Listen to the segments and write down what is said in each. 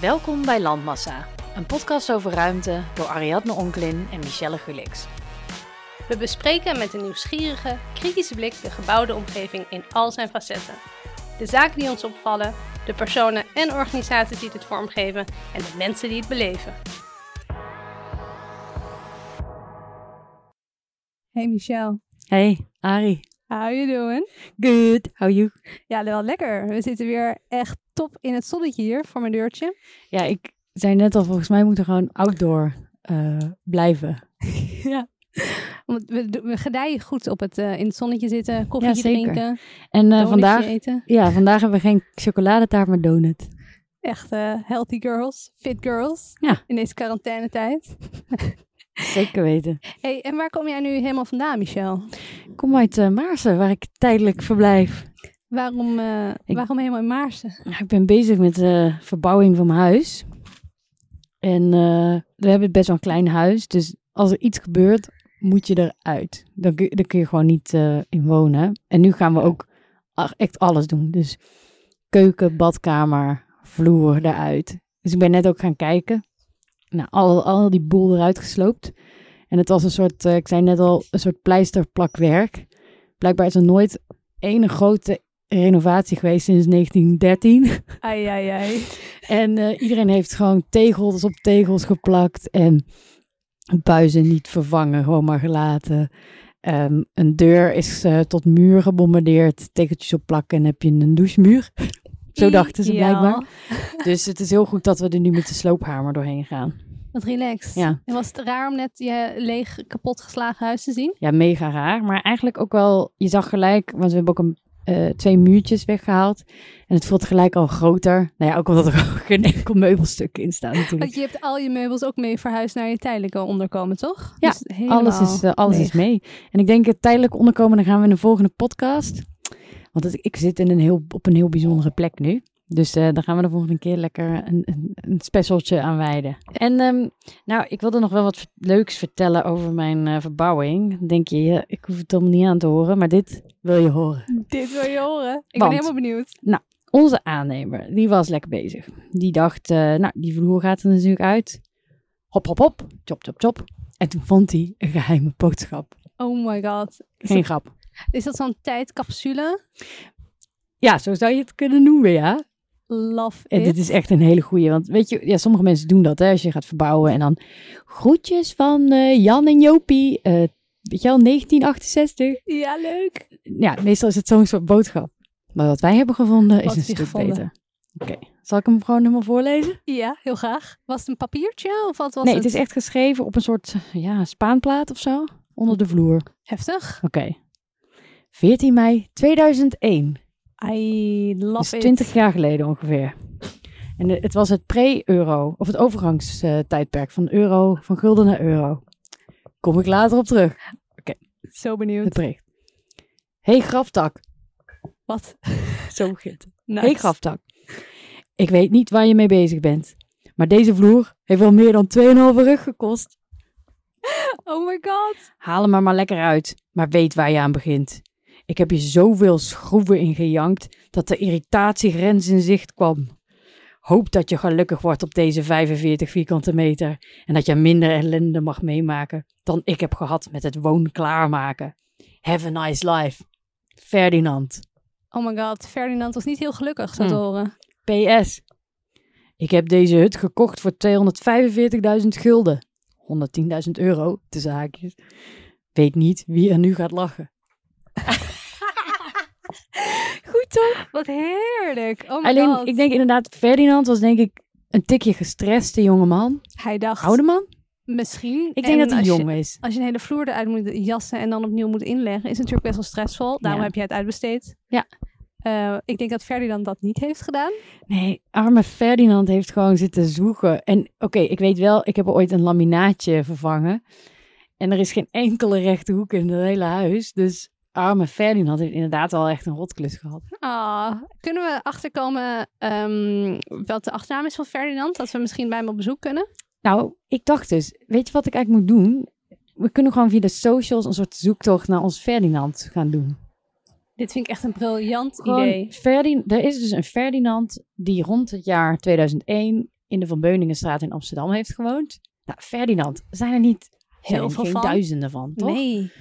Welkom bij Landmassa, een podcast over ruimte door Ariadne Onklin en Michelle Gulix. We bespreken met een nieuwsgierige, kritische blik de gebouwde omgeving in al zijn facetten. De zaken die ons opvallen, de personen en organisaties die het vormgeven en de mensen die het beleven. Hey Michelle, Hey, Ari. how you doing? Good, how you? Ja, wel lekker. We zitten weer echt top in het zonnetje hier voor mijn deurtje. Ja, ik zei net al, volgens mij moeten we gewoon outdoor eh, blijven. ja. We, we gedijen goed op het eh, in het zonnetje zitten, koffietje Ja, drinken, En eh, vandaag, eten. ja, vandaag hebben we geen chocoladetaart, maar donut. Echt healthy girls, fit girls Ja. in deze quarantainetijd. Zeker weten. Hey, en waar kom jij nu helemaal vandaan, Michelle? Ik kom uit Maarsen, waar ik tijdelijk verblijf. Waarom, eh, Ik- waarom helemaal in Maarsen? Ik ben bezig met de verbouwing van mijn huis. En eh, we hebben best wel een klein huis. Dus als er iets gebeurt, moet je eruit. Dan kun, dan kun je gewoon niet eh, in wonen. En nu gaan we ook echt alles doen. Dus keuken, badkamer, vloer eruit. Dus ik ben net ook gaan kijken. Nou, al, al die boel eruit gesloopt. En het was een soort, eh, ik zei net al, een soort pleisterplakwerk. Blijkbaar is er nooit één grote renovatie geweest sinds 1913. Ai, ai, ai. En eh, iedereen heeft gewoon tegels op tegels geplakt en buizen niet vervangen, gewoon maar gelaten. Ehm, een deur is eh, tot muur gebombardeerd, tegeltjes op plakken en heb je een douchemuur. Zo dachten ze blijkbaar. Dus het is heel goed dat we er nu met de sloophamer doorheen gaan. Wat relaxed. Ja. En was het raar om net je leeg, kapot geslagen huis te zien? Ja, mega raar. Maar eigenlijk ook wel, je zag gelijk, want we hebben ook een, eh, twee muurtjes weggehaald. En het voelt gelijk al groter. Nou ja, ook omdat er geen enkel meubelstuk in staat natuurlijk. Want je hebt al je meubels ook mee verhuisd naar je tijdelijke onderkomen, toch? Ja, Dus helemaal Alles, is, eh, alles is mee. En ik denk het tijdelijk onderkomen, dan gaan we in de volgende podcast. Want het- ik zit in een heel, op een heel bijzondere plek nu. Dus eh daar gaan we de volgende keer lekker een, een, een specialtje aan wijden. En ehm, nou, ik wilde nog wel wat leuks vertellen over mijn eh, verbouwing. Dan denk je, ja, ik hoef het allemaal niet aan te horen, maar dit wil je horen. Dit wil je horen. Ik Want- ben helemaal benieuwd. Onze aannemer, die was lekker bezig. Die dacht, eh, nou, die vloer gaat er natuurlijk uit. Hop, hop, hop. Chop, chop, chop. En toen vond hij een geheime boodschap. Oh my god. Is Geen dat, grap. is dat zo'n tijdcapsule? Ja, zo zou je het kunnen noemen, ja. Love En it. dit is echt een hele goeie. Want weet je, ja, sommige mensen doen dat, hè. Als je gaat verbouwen en dan groetjes van eh, Jan en Jopie. eh, weet je wel, 1968. Ja, leuk. Ja, meestal is het zo'n soort boodschap. Maar wat wij hebben gevonden is een stuk gevonden? beter. Oké, zal ik hem gewoon helemaal voorlezen? Ja, heel graag. Was het een papiertje of wat was nee, het? het is echt geschreven op een soort ja, spaanplaat of zo. Onder de vloer. Heftig. Oké. 14 mei 2001. I love it. 20 jaar geleden ongeveer. En het was het pre-euro, of het overgangstijdperk van euro, van gulden naar euro. Kom ik later op terug, Zo het benieuwd. bericht. Hey graftak, Wat? zo begint het. Nice. Hey graftak, ik weet niet waar je mee bezig bent, maar deze vloer heeft wel meer dan 2,5 rug gekost. Oh my god. Haal hem er maar lekker uit, maar weet waar je aan begint. Ik heb je zoveel schroeven in gejankt dat de irritatiegrens in zicht kwam. Hoop dat je gelukkig wordt op deze 45 vierkante meter en dat je minder ellende mag meemaken dan ik heb gehad met het woon klaarmaken. Have a nice life. Ferdinand. Oh my god. Ferdinand was niet heel gelukkig, zo te Hmm. horen. PS. Ik heb deze hut gekocht voor 245.000 gulden. 110.000 euro, de zaakjes. Weet niet wie er nu gaat lachen. Toch? Wat heerlijk. Oh my Alleen, god. ik denk inderdaad, Ferdinand was denk ik een tikje gestreste jongeman. Hij dacht, Oude man? misschien. Ik denk dat hij jong je, is. Als je een hele vloer eruit moet jassen en dan opnieuw moet inleggen, is het natuurlijk best wel stressvol. Daarom Ja. heb jij het uitbesteed. Ja. Eh, ik denk dat Ferdinand dat niet heeft gedaan. Nee, arme Ferdinand heeft gewoon zitten zoeken. En oké, ik weet wel, ik heb ooit een laminaatje vervangen. En er is geen enkele rechte hoek in het hele huis. Dus arme Ferdinand heeft inderdaad al echt een rotklus gehad. Ah, kunnen we achterkomen ehm, wat de achternaam is van Ferdinand? Dat we misschien bij hem op bezoek kunnen? Nou, ik dacht dus, weet je wat ik eigenlijk moet doen? We kunnen gewoon via de socials een soort zoektocht naar ons Ferdinand gaan doen. Dit vind ik echt een briljant Gewoon idee. Ferdin- er is dus een Ferdinand die rond het jaar 2001 in de Van Beuningenstraat in Amsterdam heeft gewoond. Nou, Ferdinand, zijn er niet Heel veel van. duizenden van, toch? Nee.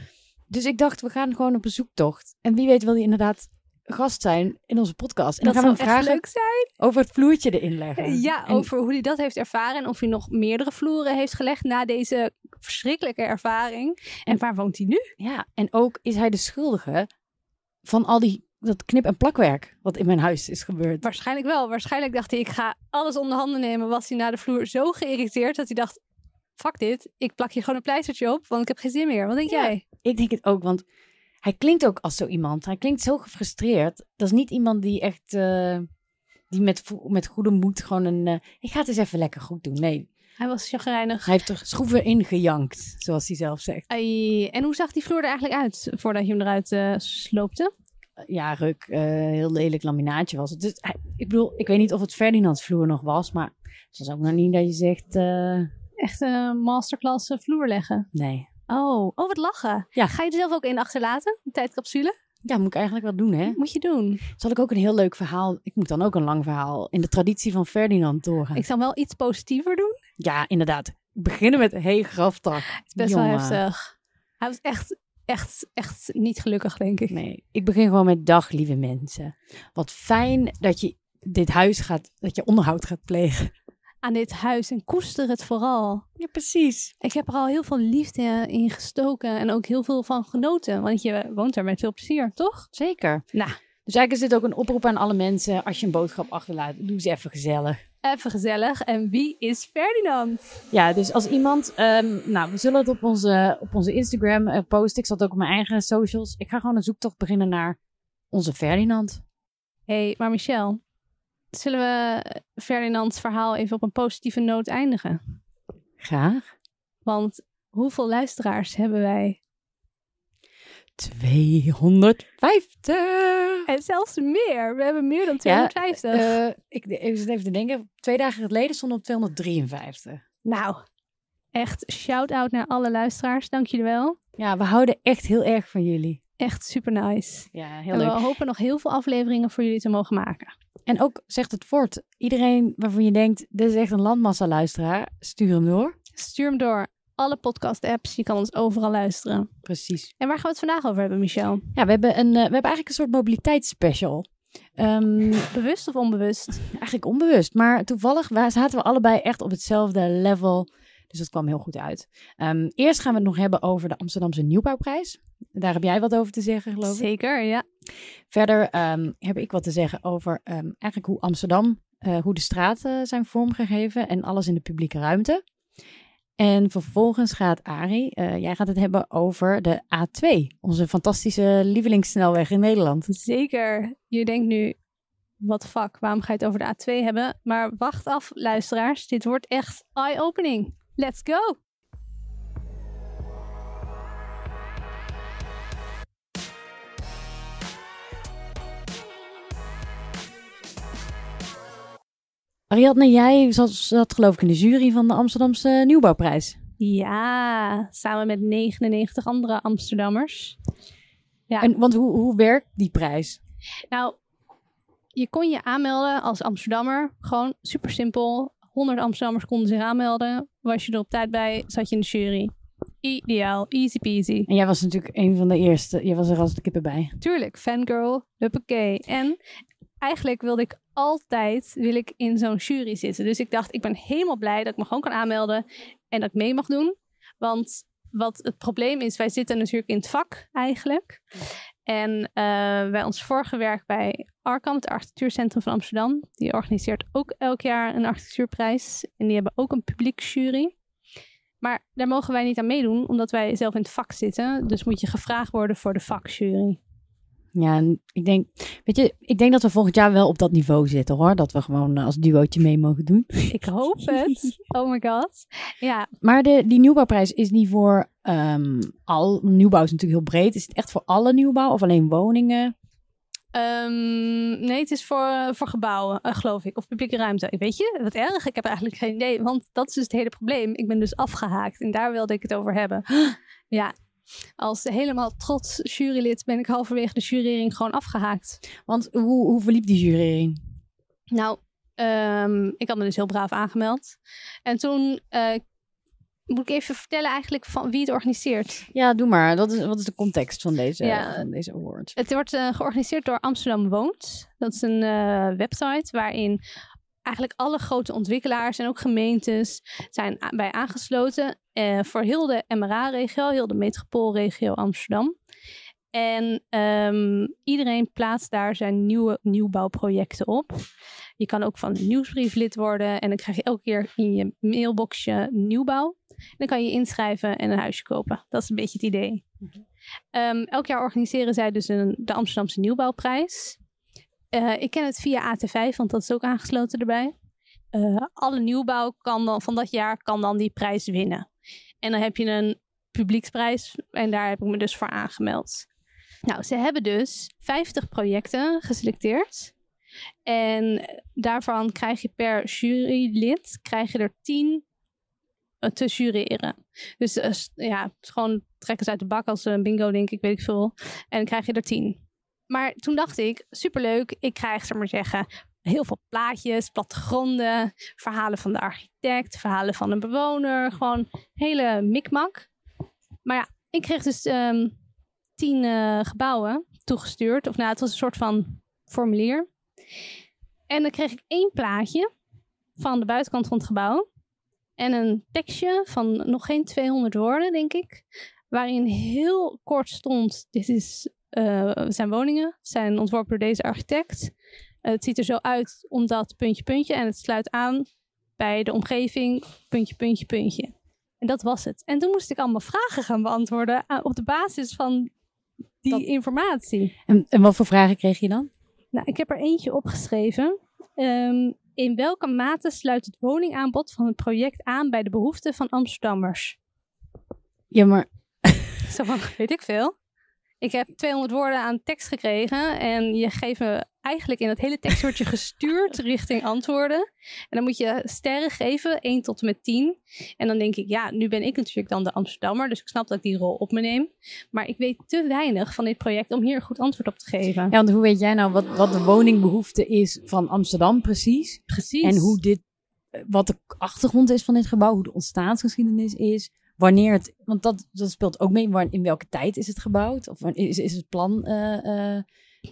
Dus ik dacht, we gaan gewoon op bezoektocht. En wie weet wil hij inderdaad gast zijn in onze podcast. En dat dan gaan we hem vragen leuk zijn. over het vloertje erin leggen. Ja, En- over hoe hij dat heeft ervaren. En of hij nog meerdere vloeren heeft gelegd na deze verschrikkelijke ervaring. En waar woont hij nu? Ja, en ook is hij de schuldige van al die dat knip- en plakwerk wat in mijn huis is gebeurd. Waarschijnlijk wel. Waarschijnlijk dacht hij, ik ga alles onder handen nemen. Was hij na de vloer zo geïrriteerd dat hij dacht... Fuck dit, ik plak hier gewoon een pleistertje op, want ik heb geen zin meer. Wat denk Ja. jij? Ik denk het ook, want hij klinkt ook als zo iemand. Hij klinkt zo gefrustreerd. Dat is niet iemand die echt, eh, die met, met goede moed gewoon een, eh, ik ga het eens even lekker goed doen. Nee, Hij was chagrijnig. hij heeft er schroeven in gejankt, zoals hij zelf zegt. Ai, en hoe zag die vloer er eigenlijk uit voordat je hem eruit eh, sloopte? Ja, ruk, heel lelijk laminaatje was het. Dus ik bedoel, ik weet niet of het Ferdinands vloer nog was, maar het was ook nog niet dat je zegt, Echt een masterclass eh, vloer leggen. nee. Oh, oh, wat lachen. Ja. Ga je er zelf ook in achterlaten? Een tijdcapsule? Ja, moet ik eigenlijk wel doen, hè? Moet je doen. Zal ik ook een heel leuk verhaal, ik moet dan ook een lang verhaal in de traditie van Ferdinand doorgaan. Ik zou hem wel iets positiever doen. Ja, inderdaad. Beginnen met hey graftak. Het is best Jongen. wel heftig. Hij was echt, echt, echt niet gelukkig, denk ik. Nee, ik begin gewoon met dag, lieve mensen. Wat fijn dat je dit huis gaat, dat je onderhoud gaat plegen. Aan dit huis en koester het vooral. Ja, precies. Ik heb er al heel veel liefde in gestoken en ook heel veel van genoten. Want je woont er met veel plezier, toch? Zeker. Nou. Dus eigenlijk is dit ook een oproep aan alle mensen. Als je een boodschap achterlaat, doe ze even gezellig. Even gezellig. En wie is Ferdinand? Ja, dus als iemand... ehm, nou, we zullen het op onze, op onze Instagram eh, posten. Ik zat ook op mijn eigen socials. Ik ga gewoon een zoektocht beginnen naar onze Ferdinand. Hey, maar Michel. Zullen we Ferdinands verhaal even op een positieve noot eindigen? Graag. Want hoeveel luisteraars hebben wij? 250. En zelfs meer. We hebben meer dan Ja, 250. Eh, ik ik zit even te denken. Twee dagen geleden stonden op 253. Nou, echt shout-out naar alle luisteraars. Dank jullie wel. Ja, we houden echt heel erg van jullie. Echt super nice. Ja, heel En leuk. we hopen nog heel veel afleveringen voor jullie te mogen maken. En ook zegt het voort. Iedereen waarvan je denkt, dit is echt een landmassa luisteraar, stuur hem door. Stuur hem door alle podcast-apps. Je kan ons overal luisteren. Precies. En waar gaan we het vandaag over hebben, Michel? Ja, we hebben, een, eh, we hebben eigenlijk een soort mobiliteitsspecial. Ehm, Bewust of onbewust? eigenlijk onbewust, maar toevallig zaten we allebei echt op hetzelfde level. Dus dat kwam heel goed uit. Ehm, eerst gaan we het nog hebben over de Amsterdamse Nieuwbouwprijs. Daar heb jij wat over te zeggen, geloof ik. Zeker, ja. Verder ehm, heb ik wat te zeggen over ehm, eigenlijk hoe Amsterdam, eh, hoe de straten zijn vormgegeven en alles in de publieke ruimte. En vervolgens gaat Arie, eh, jij gaat het hebben over de A2, onze fantastische lievelingssnelweg in Nederland. Zeker. Je denkt nu, wat fuck, waarom ga je het over de A2 hebben? Maar wacht af, luisteraars. Dit wordt echt eye-opening. Let's go! Ariadne, jij zat, zat geloof ik in de jury van de Amsterdamse Nieuwbouwprijs. Ja, samen met 99 andere Amsterdammers. Ja. En, want hoe, hoe werkt die prijs? Nou, je kon je aanmelden als Amsterdammer. Gewoon super simpel. 100 Amsterdammers konden zich aanmelden. Was je er op tijd bij, zat je in de jury. Ideaal, easy peasy. En jij was natuurlijk een van de eerste, jij was er als de kippen bij. Tuurlijk, fangirl, huppakee. En eigenlijk wilde ik altijd wil ik in zo'n jury zitten. Dus ik dacht, ik ben helemaal blij dat ik me gewoon kan aanmelden en dat ik mee mag doen. Want wat het probleem is, wij zitten natuurlijk in het vak eigenlijk. En eh, bij ons vorige werk bij Arkham, het architectuurcentrum van Amsterdam, die organiseert ook elk jaar een architectuurprijs. En die hebben ook een publiek jury. Maar daar mogen wij niet aan meedoen, omdat wij zelf in het vak zitten. Dus moet je gevraagd worden voor de vakjury. Ja, ik denk, weet je, ik denk dat we volgend jaar wel op dat niveau zitten hoor. Dat we gewoon eh, als duootje mee mogen doen. Ik hoop het. Oh my god. Ja, Maar de, die nieuwbouwprijs is niet voor ehm, al. Nieuwbouw is natuurlijk heel breed. Is het echt voor alle nieuwbouw of alleen woningen? ehm, nee, het is voor, voor gebouwen, eh, geloof ik. Of publieke ruimte. Weet je, wat erg. Ik heb eigenlijk geen idee. Want dat is dus het hele probleem. Ik ben dus afgehaakt. En daar wilde ik het over hebben. Ja, als helemaal trots jurylid ben ik halverwege de jurering gewoon afgehaakt. Want hoe, hoe verliep die jurering? Nou, Ehm, ik had me dus heel braaf aangemeld. En toen eh, moet ik even vertellen eigenlijk van wie het organiseert. Ja, doe maar. Dat is, wat is de context van deze, Ja. van deze award? Het wordt eh, georganiseerd door Amsterdam Woont. Dat is een eh, website waarin eigenlijk alle grote ontwikkelaars en ook gemeentes zijn bij aangesloten. Eh, voor heel de MRA-regio, heel de metropoolregio Amsterdam. En ehm, iedereen plaatst daar zijn nieuwe nieuwbouwprojecten op. Je kan ook van de nieuwsbrief lid worden. En dan krijg je elke keer in je mailboxje nieuwbouw. En dan kan je inschrijven en een huisje kopen. Dat is een beetje het idee. Ehm, elk jaar organiseren zij dus een, de Amsterdamse Nieuwbouwprijs. Eh, ik ken het via AT5, want dat is ook aangesloten erbij. Eh, alle nieuwbouw kan dan, van dat jaar kan dan die prijs winnen. En dan heb je een publieksprijs en daar heb ik me dus voor aangemeld. Nou, ze hebben dus 50 projecten geselecteerd. En daarvan krijg je per jurylid krijg je er 10 eh, te jureren. Dus eh, ja, gewoon trekken ze uit de bak als een bingo, denk ik, weet ik veel. En dan krijg je er 10. Maar toen dacht ik, superleuk, ik krijg, zeg maar zeggen, heel veel plaatjes, plattegronden, verhalen van de architect, verhalen van een bewoner, gewoon hele mikmak. Maar ja, ik kreeg dus ehm, tien eh, gebouwen toegestuurd. Of nou, het was een soort van formulier. En dan kreeg ik één plaatje van de buitenkant van het gebouw. En een tekstje van nog geen 200 woorden, denk ik. Waarin heel kort stond: Dit is, eh, zijn woningen, zijn ontworpen door deze architect. Eh, het ziet er zo uit omdat puntje, puntje. En het sluit aan bij de omgeving, puntje, puntje, puntje. En dat was het. En toen moest ik allemaal vragen gaan beantwoorden op de basis van die Dat- informatie. En, en wat voor vragen kreeg je dan? Nou, ik heb er eentje opgeschreven. Ehm, in welke mate sluit het woningaanbod van het project aan bij de behoeften van Amsterdammers? Ja, maar Zo van, weet ik veel. Ik heb 200 woorden aan tekst gekregen en je geeft me eigenlijk in het hele tekst wordt je gestuurd richting antwoorden. En dan moet je sterren geven, 1 tot en met 10. En dan denk ik, ja, nu ben ik natuurlijk dan de Amsterdammer, dus ik snap dat ik die rol op me neem. Maar ik weet te weinig van dit project om hier een goed antwoord op te geven. ja, want hoe weet jij nou wat, wat de woningbehoefte is van Amsterdam precies? Precies. En hoe dit, wat de achtergrond is van dit gebouw, hoe de ontstaansgeschiedenis is. Wanneer het, want dat, dat speelt ook mee. In welke tijd is het gebouwd? Of is, is het plan eh, eh,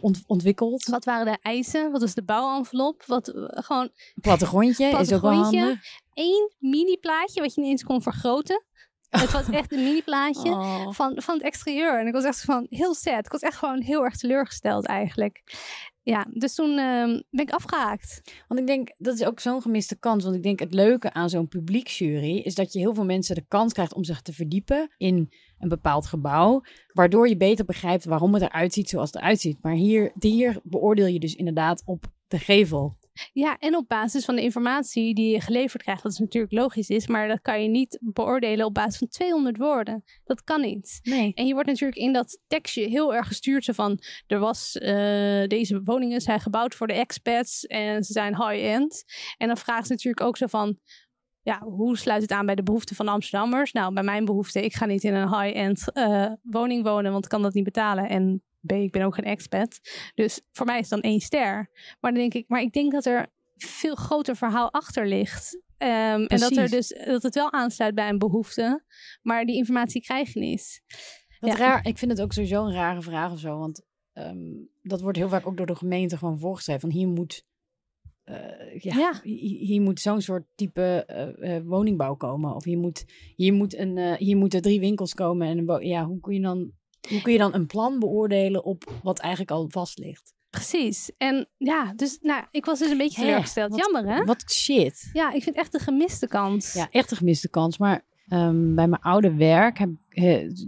ont- ontwikkeld? Wat waren de eisen? Wat is de bouwenvelop? Wat, eh, gewoon Plattegrondje is ook wel handig. één mini-plaatje wat je niet eens kon vergroten. Het was echt een mini-plaatje Oh. van, van het exterieur. En ik was echt van heel sad. Ik was echt gewoon heel erg teleurgesteld eigenlijk. Ja, dus toen ehm, ben ik afgehaakt. Want ik denk, dat is ook zo'n gemiste kans. Want ik denk, het leuke aan zo'n publieksjury is dat je heel veel mensen de kans krijgt om zich te verdiepen in een bepaald gebouw. Waardoor je beter begrijpt waarom het eruit ziet zoals het eruit ziet. Maar hier, hier beoordeel je dus inderdaad op de gevel. Ja, en op basis van de informatie die je geleverd krijgt, wat natuurlijk logisch is, maar dat kan je niet beoordelen op basis van 200 woorden. Dat kan niet. Nee. En je wordt natuurlijk in dat tekstje heel erg gestuurd. Van, er was, eh, deze woningen zijn gebouwd voor de expats en ze zijn high-end. En dan vraagt ze natuurlijk ook zo van, ja, hoe sluit het aan bij de behoeften van de Amsterdammers? Nou, bij mijn behoefte, ik ga niet in een high-end eh, woning wonen, want ik kan dat niet betalen. En B, ik ben ook geen expat. Dus voor mij is dan één ster. Maar dan denk ik, maar ik denk dat er veel groter verhaal achter ligt. Ehm, en dat, er dus, dat het wel aansluit bij een behoefte, maar die informatie krijg je niet. Wat Ja. raar, ik vind het ook sowieso een rare vraag of zo. Want ehm, dat wordt heel vaak ook door de gemeente gewoon voorgeschreven. Van hier moet, eh, ja, Ja. hi- hier moet zo'n soort type eh, eh, woningbouw komen. Of hier, moet, hier, moet een, hier moeten drie winkels komen. En een ja, hoe kun, je dan, hoe kun je dan een plan beoordelen op wat eigenlijk al vast ligt? Precies. En ja, dus nou, ik was dus een beetje Hè, teleurgesteld. wat- Jammer, hè? Wat shit. Ja, ik vind echt een gemiste kans. Ja, echt een gemiste kans. Maar ehm, bij mijn oude werk heb,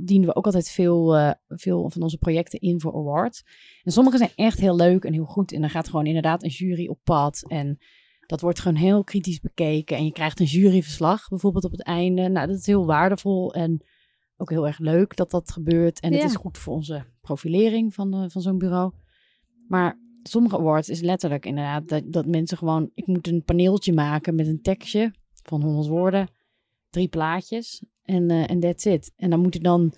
dienen we ook altijd veel, eh, veel van onze projecten in voor awards. En sommige zijn echt heel leuk en heel goed. En dan gaat gewoon inderdaad een jury op pad. En dat wordt gewoon heel kritisch bekeken. En je krijgt een juryverslag bijvoorbeeld op het einde. Nou, dat is heel waardevol en ook heel erg leuk dat dat gebeurt. En het is goed voor onze profilering van, eh, van zo'n bureau. Maar sommige awards is letterlijk inderdaad dat, dat mensen gewoon... Ik moet een paneeltje maken met een tekstje van 100 woorden. Drie plaatjes en en that's it. En dan moet er dan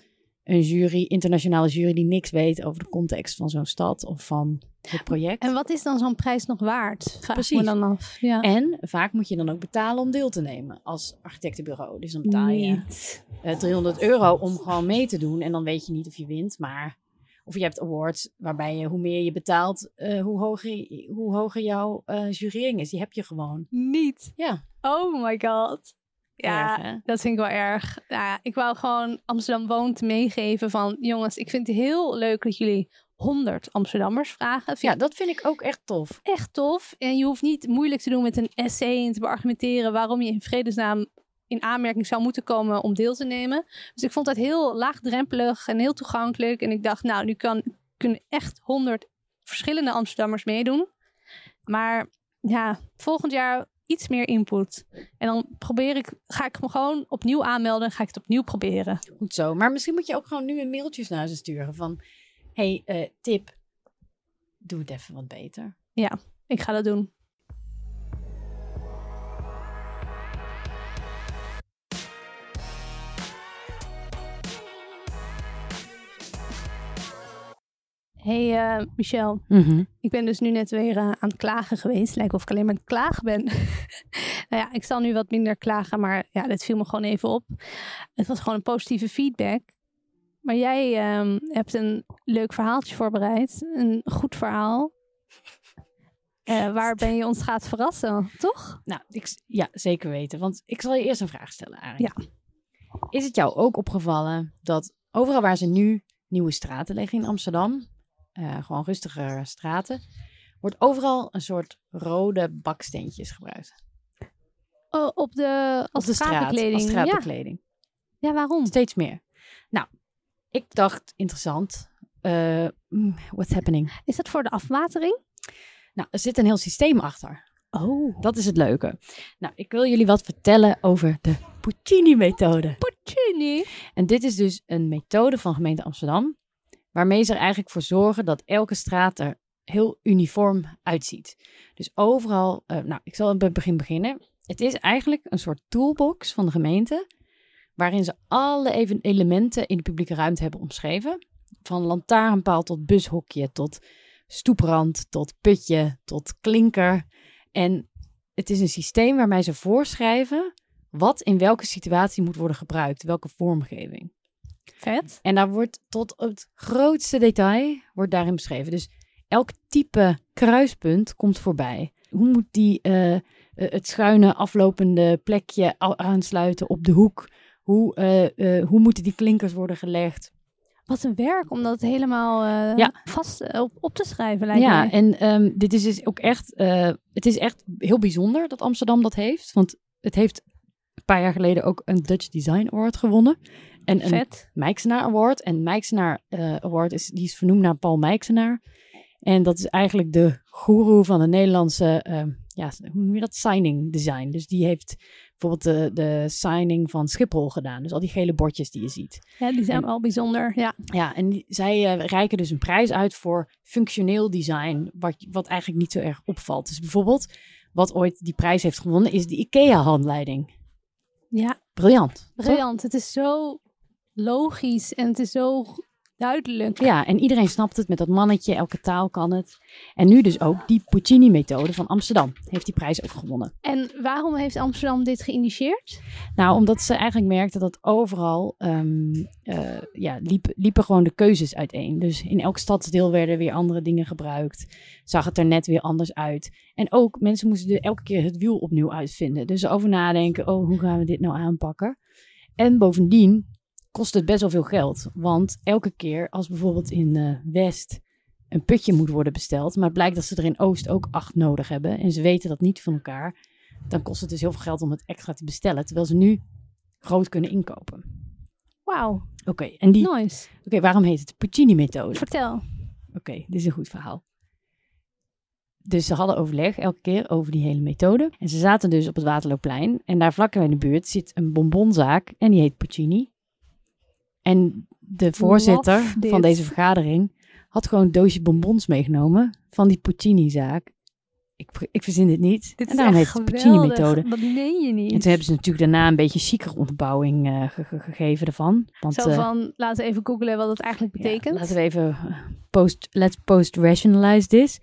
een jury, internationale jury, die niks weet over de context van zo'n stad of van het project. En wat is dan zo'n prijs nog waard? Vraag Precies. me dan af. Ja. En vaak moet je dan ook betalen om deel te nemen als architectenbureau. Dus dan betaal je Niet. eh, 300 euro om gewoon mee te doen. En dan weet je niet of je wint, maar... Of je hebt awards waarbij je, hoe meer je betaalt, eh, hoe, hoger, hoe hoger jouw eh jurering is. Die heb je gewoon. Niet. Ja, Oh my god. Ja, erg, dat vind ik wel erg. Ja, ik wou gewoon Amsterdam Woont meegeven van... jongens, ik vind het heel leuk dat jullie 100 Amsterdammers vragen. Vind ja, dat vind ik ook echt tof. echt tof. En je hoeft niet moeilijk te doen met een essay... en te beargumenteren waarom je in vredesnaam in aanmerking zou moeten komen om deel te nemen. Dus ik vond dat heel laagdrempelig en heel toegankelijk. En ik dacht, nou, nu kan, kunnen echt 100 verschillende Amsterdammers meedoen. Maar ja, volgend jaar iets meer input. En dan probeer ik, ga ik me gewoon opnieuw aanmelden en ga ik het opnieuw proberen. Goed zo. Maar misschien moet je ook gewoon nu een mailtjes naar ze sturen van... hey, eh, tip, doe het even wat beter. Ik ga dat doen. Hey eh, Michel, ik ben dus nu net weer eh, aan het klagen geweest. Lijkt of ik alleen maar aan het klagen ben. nou ja, ik zal nu wat minder klagen, maar ja, dat viel me gewoon even op. Het was gewoon een positieve feedback. Maar jij ehm, hebt een leuk verhaaltje voorbereid. Een goed verhaal. Eh, waarbij je ons gaat verrassen, toch? Nou, ik, ja, zeker weten. Want ik zal je eerst een vraag stellen, Arie. Ja. Is het jou ook opgevallen dat overal waar ze nu nieuwe straten leggen in Amsterdam, eh, gewoon rustiger straten, wordt overal een soort rode baksteentjes gebruikt. Oh, op de, als Op de straat, als straatbekleding. ja, waarom? Steeds meer. Nou, ik dacht, interessant. Eh, mm, what's happening? Is dat voor de afwatering? Nou, er zit een heel systeem achter. Oh. Dat is het leuke. Nou, ik wil jullie wat vertellen over de Puccini-methode. Puccini. En dit is dus een methode van gemeente Amsterdam, waarmee ze er eigenlijk voor zorgen dat elke straat er heel uniform uitziet. Dus overal, eh, nou, ik zal bij het begin beginnen. Het is eigenlijk een soort toolbox van de gemeente, waarin ze alle even elementen in de publieke ruimte hebben omschreven. Van lantaarnpaal tot bushokje, tot stoeprand, tot putje, tot klinker. En het is een systeem waarmee ze voorschrijven wat in welke situatie moet worden gebruikt, welke vormgeving. Vet. En daar wordt tot het grootste detail wordt daarin beschreven. Dus elk type kruispunt komt voorbij. Hoe moet die eh, eh, het schuine aflopende plekje aansluiten op de hoek? Hoe, eh, hoe moeten die klinkers worden gelegd? Wat een werk om dat helemaal Ja. vast op, op te schrijven, lijkt Ja, mij. en ehm, dit is dus ook echt, het is echt heel bijzonder dat Amsterdam dat heeft. Want het heeft een paar jaar geleden ook een Dutch Design Award gewonnen. En een Vet. Mijksenaar Award. En Mijksenaar eh, Award is, die is vernoemd naar Paul Mijksenaar. En dat is eigenlijk de goeroe van de Nederlandse, ehm, ja, hoe noem je dat? Signing design. Dus die heeft bijvoorbeeld de, de signing van Schiphol gedaan. Dus al die gele bordjes die je ziet. Ja, die zijn En- wel bijzonder. Ja. Ja, en die- zij eh, reiken dus een prijs uit voor functioneel design, wat, wat eigenlijk niet zo erg opvalt. Dus bijvoorbeeld, wat ooit die prijs heeft gewonnen, is de IKEA-handleiding. ja, Briljant. toch? briljant. Het is zo logisch en het is zo duidelijk. Ja, en iedereen snapt het met dat mannetje, elke taal kan het. En nu dus ook die Puccini-methode van Amsterdam heeft die prijs ook gewonnen. En waarom heeft Amsterdam dit geïnitieerd? Nou, omdat ze eigenlijk merkten dat overal ehm, eh, ja, liep, liepen gewoon de keuzes uiteen. Dus in elk stadsdeel werden weer andere dingen gebruikt. Zag het er net weer anders uit. En ook mensen moesten er elke keer het wiel opnieuw uitvinden. Dus over nadenken, oh, hoe gaan we dit nou aanpakken? En bovendien kost het best wel veel geld. Want elke keer als bijvoorbeeld in eh, West een putje moet worden besteld, maar het blijkt dat ze er in Oost ook acht nodig hebben en ze weten dat niet van elkaar, dan kost het dus heel veel geld om het extra te bestellen, terwijl ze nu groot kunnen inkopen. Wauw, Oké, en die, nice. oké, waarom heet het de Puccini-methode? Vertel. Oké, dit is een goed verhaal. Dus ze hadden overleg elke keer over die hele methode. En ze zaten dus op het Waterloopplein. En daar vlak in de buurt zit een bonbonzaak. En die heet Puccini. En de voorzitter van deze vergadering had gewoon een doosje bonbons meegenomen van die Puccini-zaak. ik, ik verzin dit niet. Dit en daarom heet het. Puccini-methode. Dat meen je niet. En toen hebben ze natuurlijk daarna een beetje chiquere onderbouwing eh, ge- ge- gegeven ervan. Want, Zo eh, van, laten we even googlen wat het eigenlijk ja, betekent. laten we even eh, post, let's post-rationalize this.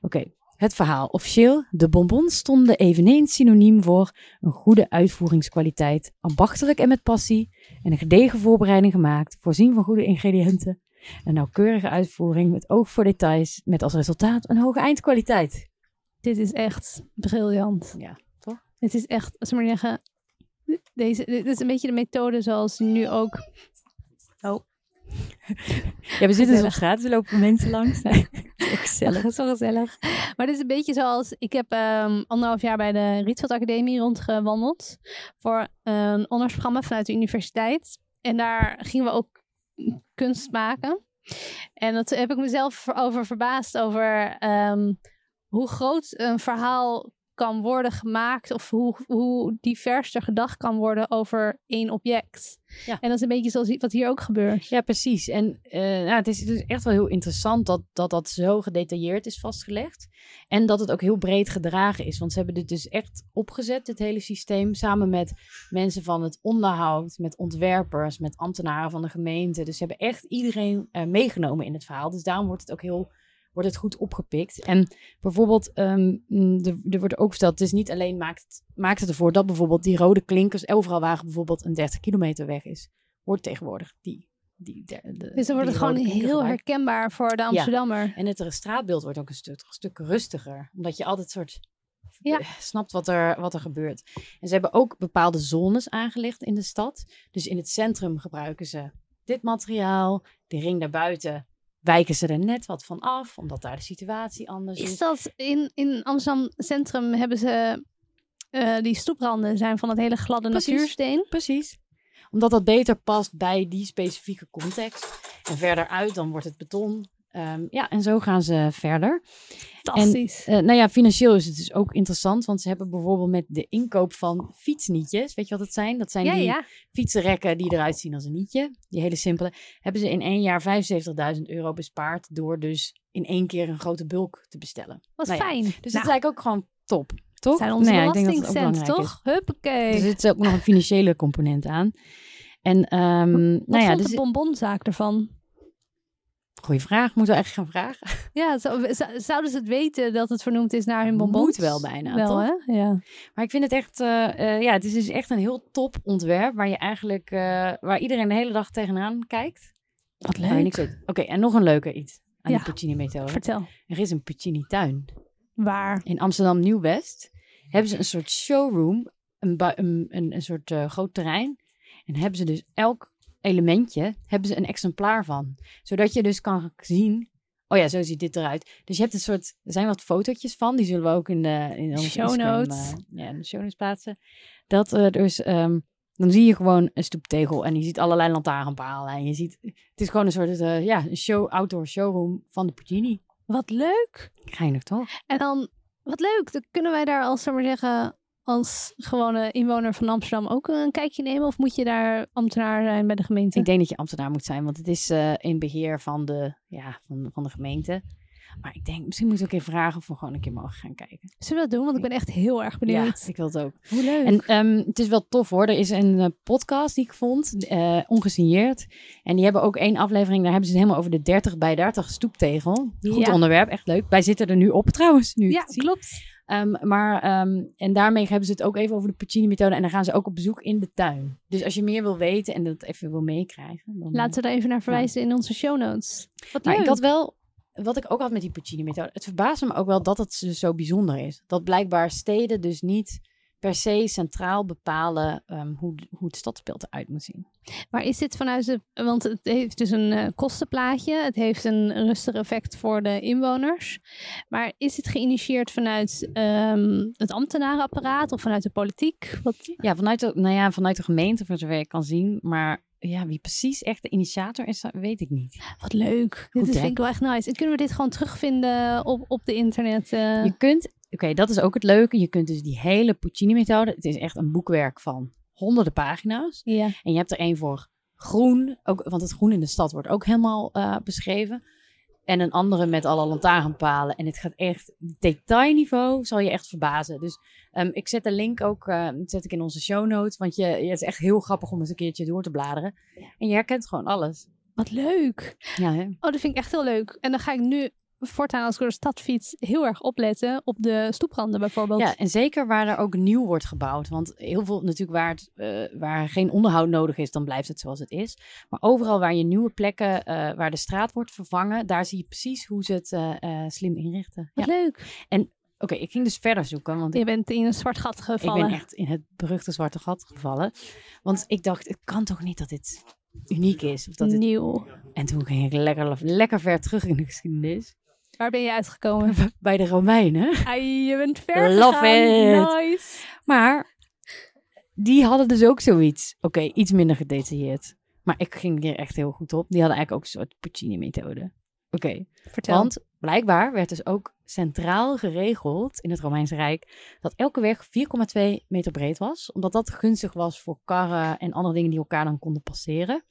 Oké, het verhaal. Officieel, de bonbons stonden eveneens synoniem voor een goede uitvoeringskwaliteit, ambachtelijk en met passie, en een gedegen voorbereiding gemaakt, voorzien van goede ingrediënten, een nauwkeurige uitvoering met oog voor details, met als resultaat een hoge eindkwaliteit. Dit is echt briljant. Ja, toch? Het is echt, als we maar zeggen, deze, dit is een beetje de methode zoals nu ook. Oh, Ja, we zitten op Gezellig. straat, er lopen mensen langs. Zo gezellig. Zo gezellig. Maar dit is een beetje zoals, ik heb ehm, anderhalf jaar bij de Rietveld Academie rondgewandeld voor een onderwijsprogramma vanuit de universiteit. En daar gingen we ook kunst maken. En dat heb ik mezelf over verbaasd over ehm, hoe groot een verhaal kan worden gemaakt of hoe, hoe divers er gedacht kan worden over één object. Ja. En dat is een beetje zoals wat hier ook gebeurt. Ja, precies. En nou, het is dus echt wel heel interessant dat, dat dat zo gedetailleerd is vastgelegd. En dat het ook heel breed gedragen is. Want ze hebben dit dus echt opgezet, dit hele systeem, samen met mensen van het onderhoud, met ontwerpers, met ambtenaren van de gemeente. Dus ze hebben echt iedereen eh, meegenomen in het verhaal. Dus daarom wordt het ook heel wordt het goed opgepikt. En bijvoorbeeld, mm, er, wordt ook verteld, het is niet alleen maakt het, maakt het ervoor dat bijvoorbeeld die rode klinkers overal waar bijvoorbeeld een 30 kilometer weg is, wordt tegenwoordig die. die de, de- Dus dan wordt het gewoon heel herkenbaar voor de Amsterdammer. En het straatbeeld wordt ook een stuk, een stuk rustiger. Omdat je altijd soort Ja. eh, snapt wat er, wat er gebeurt. En ze hebben ook bepaalde zones aangelegd in de stad. Dus in het centrum gebruiken ze dit materiaal. De ring daarbuiten wijken ze er net wat van af. Omdat daar de situatie anders is. Is dat in, in Amsterdam Centrum hebben ze eh, die stoepranden zijn van het hele gladde Precies. natuursteen? Precies. Omdat dat beter past bij die specifieke context. En verder uit, dan wordt het beton. Ehm, ja, en zo gaan ze verder. Fantastisch. Eh, nou ja, financieel is het dus ook interessant, want ze hebben bijvoorbeeld met de inkoop van fietsnietjes, weet je wat het zijn? Dat zijn ja, die ja. fietsenrekken die eruit zien als een nietje, die hele simpele. Hebben ze in één jaar 75.000 euro bespaard door dus in één keer een grote bulk te bestellen. Wat Nou ja, fijn. Dus Nou, dat is eigenlijk ook gewoon top, toch? zijn onze Nou ja, ik denk dat het ook belastingcent, belangrijk toch? Huppakee. Is. Er zit ook nog een financiële component aan. En ehm Wat nou ja, vond dus de bonbonzaak ervan? Goeie vraag. Moeten we eigenlijk gaan vragen? Ja, zou- zou- zouden ze het weten dat het vernoemd is naar hun bonbons? Moet wel bijna, Wel, toch? hè? Ja. Maar ik vind het echt, eh, eh, ja, het is dus echt een heel top ontwerp waar je eigenlijk, eh, waar iedereen de hele dag tegenaan kijkt. Wat leuk. Oké, en nog een leuke iets aan Ja. de Puccini-methode. Vertel. Er is een Puccini-tuin. Waar? In Amsterdam Nieuw-West hebben ze een soort showroom, een, een, een, een soort groot terrein. En hebben ze dus elk elementje, hebben ze een exemplaar van. Zodat je dus kan zien, oh ja, zo ziet dit eruit. Dus je hebt een soort, er zijn wat fotootjes van, die zullen we ook in de, in onze Show notes. eh, ja, in de show notes plaatsen. Dat er dus, ehm, dan zie je gewoon een stoeptegel en je ziet allerlei lantaarnpalen. En je ziet, het is gewoon een soort, eh, ja, een show, outdoor showroom van de Puccini. Wat leuk. Geinig toch? En dan, wat leuk. Dan kunnen wij daar als, zeg maar zeggen, als gewone inwoner van Amsterdam ook een kijkje nemen? Of moet je daar ambtenaar zijn bij de gemeente? Ik denk dat je ambtenaar moet zijn, want het is eh, in beheer van de, ja, van, van de gemeente. Maar ik denk, misschien moeten we ook even vragen of we gewoon een keer mogen gaan kijken. Zullen we dat doen? Want ik ben echt heel erg benieuwd. Ja, ik wil het ook. Hoe leuk. En ehm, het is wel tof hoor. Er is een eh, podcast die ik vond, eh, ongesigneerd. En die hebben ook één aflevering, daar hebben ze het helemaal over de 30 bij 30 stoeptegel. Goed Ja. onderwerp, echt leuk. Wij zitten er nu op trouwens. Nu ik ja, klopt. Ehm, maar, ehm, en daarmee hebben ze het ook even over de Puccini-methode. En dan gaan ze ook op bezoek in de tuin. Dus als je meer wil weten en dat even wil meekrijgen. Dan, Laten we daar even naar verwijzen in onze show notes. Wat leuk. ik had wel, wat ik ook had met die Puccini-methode. Het verbaasde me ook wel dat het dus zo bijzonder is. Dat blijkbaar steden dus niet per se centraal bepalen ehm, hoe, hoe het stadsbeeld eruit moet zien. Maar is dit vanuit de... Want het heeft dus een eh, kostenplaatje. Het heeft een rustig effect voor de inwoners. Maar is dit geïnitieerd vanuit ehm, het ambtenarenapparaat of vanuit de politiek? Wat, Ja, vanuit de, nou ja, vanuit de gemeente, voor zover ik kan zien. Maar ja, wie precies echt de initiator is, weet ik niet. wat leuk. Dit is, vind ik wel echt nice. En kunnen we dit gewoon terugvinden op, op de internet? eh? Je kunt, oké, dat is ook het leuke. Je kunt dus die hele Puccini-methode, het is echt een boekwerk van honderden pagina's. Ja. En je hebt er één voor groen, ook, want het groen in de stad wordt ook helemaal eh, beschreven. En een andere met alle lantaarnpalen. En het gaat echt, detailniveau zal je echt verbazen. Dus ehm, ik zet de link ook uh, zet ik in onze show notes. Want je, het is echt heel grappig om eens een keertje door te bladeren. En je herkent gewoon alles. Wat leuk. Ja, hè? Oh, dat vind ik echt heel leuk. En dan ga ik nu voortaan als ik door de stad fiets heel erg opletten op de stoepranden bijvoorbeeld. Ja, en zeker waar er ook nieuw wordt gebouwd. Want heel veel natuurlijk waar, het, uh, waar geen onderhoud nodig is, dan blijft het zoals het is. Maar overal waar je nieuwe plekken, uh, waar de straat wordt vervangen, daar zie je precies hoe ze het uh, slim inrichten. Wat ja. leuk. En oké, okay, ik ging dus verder zoeken. Want je bent in een zwart gat gevallen. Ik ben echt in het beruchte zwarte gat gevallen. Want ik dacht, het kan toch niet dat dit uniek is. Of dat het... Nieuw. En toen ging ik lekker, lekker ver terug in de geschiedenis. Waar ben je uitgekomen? Bij de Romeinen. Ai, je bent ver Love gegaan. it. Nice. Maar die hadden dus ook zoiets. Oké, okay, iets minder gedetailleerd. Maar ik ging hier echt heel goed op. Die hadden eigenlijk ook een soort Puccini-methode. Oké. Okay. Vertel. Want blijkbaar werd dus ook centraal geregeld in het Romeinse Rijk dat elke weg 4,2 meter breed was. Omdat dat gunstig was voor karren en andere dingen die elkaar dan konden passeren.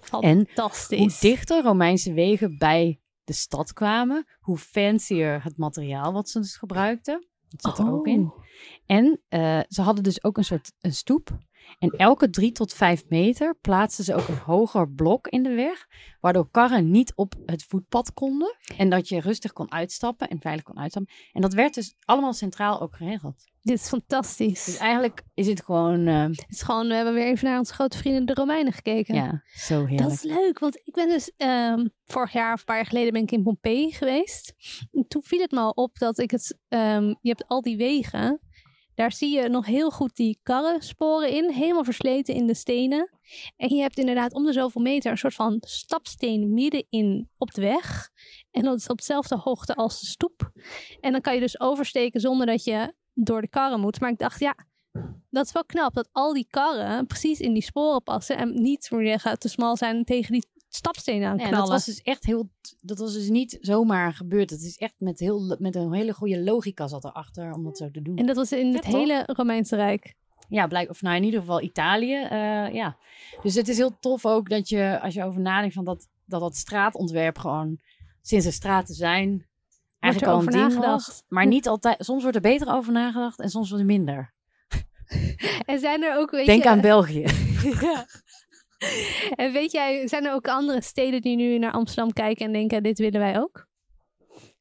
Fantastisch. En hoe dichter Romeinse wegen bij de stad kwamen, hoe fancier het materiaal wat ze dus gebruikten. Dat zat er Oh. ook in. En uh, ze hadden dus ook een soort een stoep. En elke drie tot vijf meter plaatsten ze ook een hoger blok in de weg, waardoor karren niet op het voetpad konden. En dat je rustig kon uitstappen en veilig kon uitstappen. En dat werd dus allemaal centraal ook geregeld. Dit is fantastisch. Dus eigenlijk is het gewoon. Uh, het is gewoon, we hebben weer even naar onze grote vrienden de Romeinen gekeken. Ja, zo heerlijk. Dat is leuk, want ik ben dus um, vorig jaar of een paar jaar geleden ben ik in Pompeii geweest. En toen viel het me al op dat ik het, um, je hebt al die wegen. Daar zie je nog heel goed die karrensporen in, helemaal versleten in de stenen. En je hebt inderdaad om de zoveel meter een soort van stapsteen middenin op de weg. En dat is op dezelfde hoogte als de stoep. En dan kan je dus oversteken zonder dat je door de karren moet. Maar ik dacht, ja, dat is wel knap dat al die karren precies in die sporen passen. En niet, moet zeggen, te smal zijn tegen die stapstenen aan Ja, knallen. dat was dus echt heel. Dat was dus niet zomaar gebeurd. Het is echt met, heel, met een hele goede logica zat erachter om dat zo te doen. En dat was in het hele Romeinse Rijk. Ja, blijk, of nou in ieder geval Italië. eh, ja. Dus het is heel tof ook dat je, als je over nadenkt van dat, dat dat straatontwerp gewoon sinds er straten zijn, eigenlijk al een over ding nagedacht. was. Maar niet altijd. Soms wordt er beter over nagedacht en soms wordt er minder. En zijn er ook, weet Denk je, aan België. en weet jij, zijn er ook andere steden die nu naar Amsterdam kijken en denken, dit willen wij ook?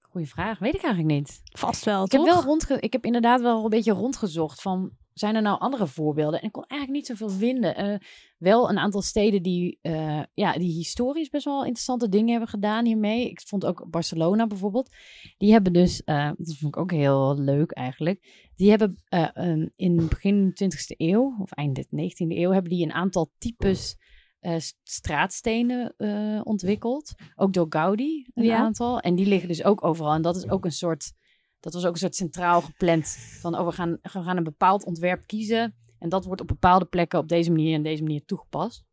Goeie vraag. Weet ik eigenlijk niet. Vast wel, Ik toch? heb, wel rondge ik heb inderdaad wel een beetje rondgezocht van, zijn er nou andere voorbeelden? En ik kon eigenlijk niet zoveel vinden. Eh, wel een aantal steden die, eh, ja, die historisch best wel interessante dingen hebben gedaan hiermee. Ik vond ook Barcelona bijvoorbeeld. Die hebben dus, eh, dat vond ik ook heel leuk eigenlijk. Die hebben eh, um, in begin 20e eeuw, of eind 19e eeuw, hebben die een aantal types eh, straatstenen uh, ontwikkeld. Ook door Gaudi, een Ja. aantal. En die liggen dus ook overal. En dat is ook een soort, dat was ook een soort centraal gepland. Van, oh, we gaan, we gaan een bepaald ontwerp kiezen. En dat wordt op bepaalde plekken op deze manier en deze manier toegepast.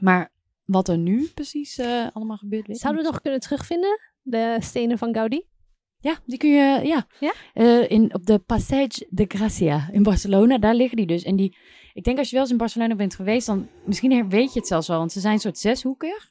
Maar wat er nu precies uh, allemaal gebeurt, weet Zouden we nog kunnen terugvinden, de stenen van Gaudi? Ja, die kun je, ja. Ja? In, op de Passage de Gracia in Barcelona, daar liggen die dus. En die, ik denk als je wel eens in Barcelona bent geweest, dan misschien weet je het zelfs wel, want ze zijn een soort zeshoekig.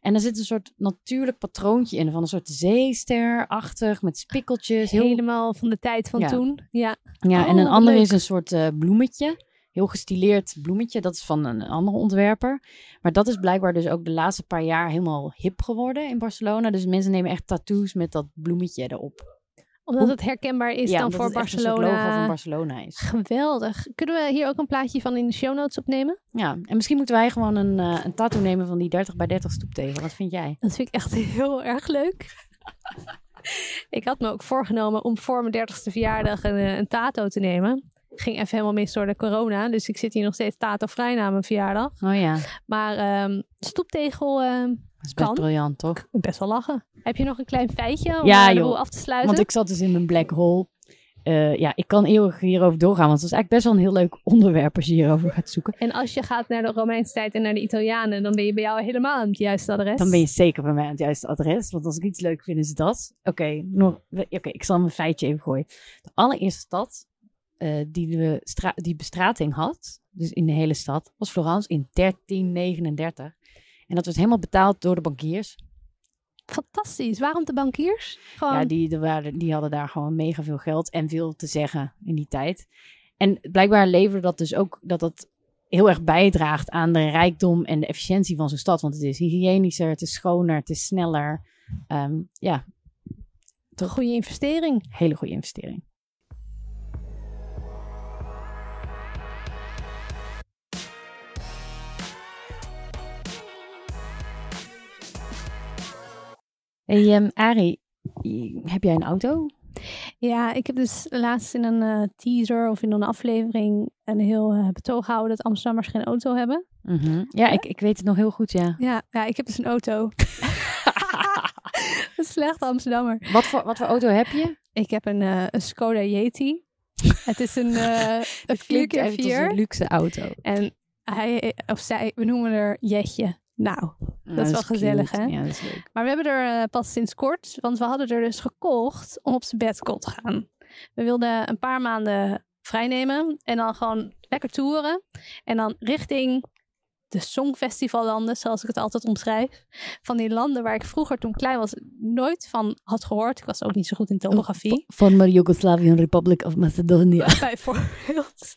En er zit een soort natuurlijk patroontje in, van een soort zeesterachtig, met spikkeltjes. Heel, Helemaal van de tijd van Ja. toen. Ja. ja, Oh, en een wat andere leuk. is een soort uh, bloemetje. Heel gestileerd bloemetje. Dat is van een andere ontwerper. Maar dat is blijkbaar dus ook de laatste paar jaar helemaal hip geworden in Barcelona. Dus mensen nemen echt tattoos met dat bloemetje erop. Omdat het herkenbaar is ja, dan voor Barcelona. van Barcelona is. Geweldig. Kunnen we hier ook een plaatje van in de show notes opnemen? Ja, en misschien moeten wij gewoon een, eh, een tattoo nemen van die 30 bij 30 stoeptegel. Wat vind jij? Dat vind ik echt heel erg leuk. ik had me ook voorgenomen om voor mijn dertigste verjaardag een, eh, een tato te nemen. Ging even helemaal mis door de corona. Dus ik zit hier nog steeds tato-vrij na mijn verjaardag. Oh ja, Maar ehm, stoeptegel, ehm, dat is best Kan. briljant, toch? best wel lachen. Heb je nog een klein feitje om Ja, eh, joh. af te sluiten? Want ik zat dus in mijn black hole. Eh, ja, ik kan eeuwig hierover doorgaan, want het is eigenlijk best wel een heel leuk onderwerp als je hierover gaat zoeken. En als je gaat naar de Romeinse tijd en naar de Italianen, dan ben je bij jou helemaal aan het juiste adres. Dan ben je zeker bij mij aan het juiste adres. Want als ik iets leuk vind, is dat. Oké, nog- oké, ik zal mijn feitje even gooien. De allereerste stad eh, die, de die bestrating had, dus in de hele stad, was Florence in 1339. En dat werd helemaal betaald door de bankiers. Fantastisch. Waarom de bankiers? Gewoon, Ja, die, die, waren, die hadden daar gewoon mega veel geld en veel te zeggen in die tijd. En blijkbaar leverde dat dus ook dat dat heel erg bijdraagt aan de rijkdom en de efficiëntie van zo'n stad. Want het is hygiënischer, het is schoner, het is sneller. Ehm, ja, een goede investering. hele goede investering. Hey, ehm, Arie, heb jij een auto? Ja, ik heb dus laatst in een eh, teaser of in een aflevering een heel eh, betoog gehouden dat Amsterdammers geen auto hebben. Mhm. Ja, ik, ik weet het nog heel goed, ja. Ja, ja ik heb dus een auto. een slechte Amsterdammer. Wat voor, wat voor auto heb je? Ik heb een, eh, een Skoda Yeti. Het is een, een 4x4. echt als een luxe auto. En hij, of zij, we noemen er Jetje. Nou, dat is wel gezellig, cute. hè? Ja, dat is leuk. maar we hebben er eh, pas sinds kort, want we hadden er dus gekocht om op sabbatical te gaan. We wilden een paar maanden vrijnemen en dan gewoon lekker toeren. En dan richting de Songfestivallanden, zoals ik het altijd omschrijf. Van die landen waar ik vroeger toen klein was nooit van had gehoord. Ik was ook niet zo goed in topografie. Former Yugoslavian Republic of Macedonia. bijvoorbeeld.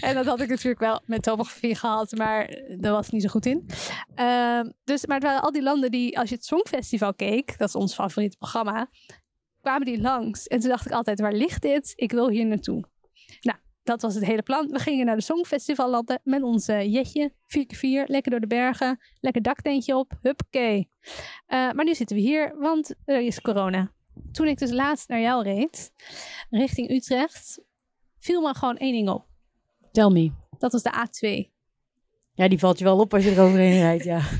en dat had ik natuurlijk wel met topografie gehad, maar daar was ik niet zo goed in. Ehm, dus, maar het waren al die landen die, als je het Songfestival keek, dat is ons favoriete programma, kwamen die langs. En toen dacht ik altijd, waar ligt dit? Ik wil hier naartoe. Nou, dat was het hele plan. We gingen naar de Songfestivallanden met onze jetje, 4x4, lekker door de bergen, lekker daktentje op, huppakee. Eh, maar nu zitten we hier, want er is corona. Toen ik dus laatst naar jou reed, richting Utrecht, viel me gewoon één ding op. Tell me. Dat was de A2. Ja, die valt je wel op als je er overheen rijdt, ja.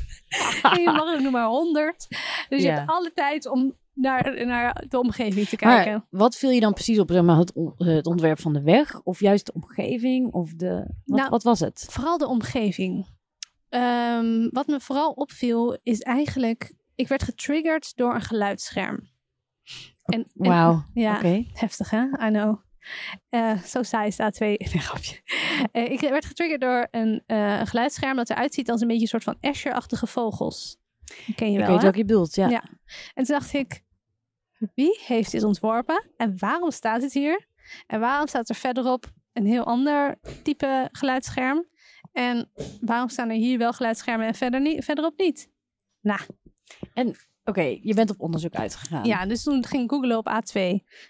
En je mag er nog maar 100. Dus je Ja. hebt alle tijd om naar, naar de omgeving te kijken. Maar wat viel je dan precies op? Zeg maar, het, on- het ontwerp van de weg? Of juist de omgeving? Of de... Wat, Nou, wat was het? Vooral de omgeving. Ehm, wat me vooral opviel is eigenlijk... Ik werd getriggerd door een geluidsscherm. En, Wauw, Ja, oké. heftig hè? I know. Eh, Zo saai de A2. Nee, grapje. Eh, ik werd getriggerd door een, eh, een geluidsscherm dat eruit ziet als een beetje een soort van Escher-achtige vogels. Ken je Ik wel, weet hè? welke je bedoelt, ja. Ja. En toen dacht ik, wie heeft dit ontworpen? En waarom staat het hier? En waarom staat er verderop een heel ander type geluidsscherm? En waarom staan er hier wel geluidsschermen en verder niet, verderop niet? Nou, Oké, je bent op onderzoek uitgegaan. ja, dus toen ging ik googlen op A2.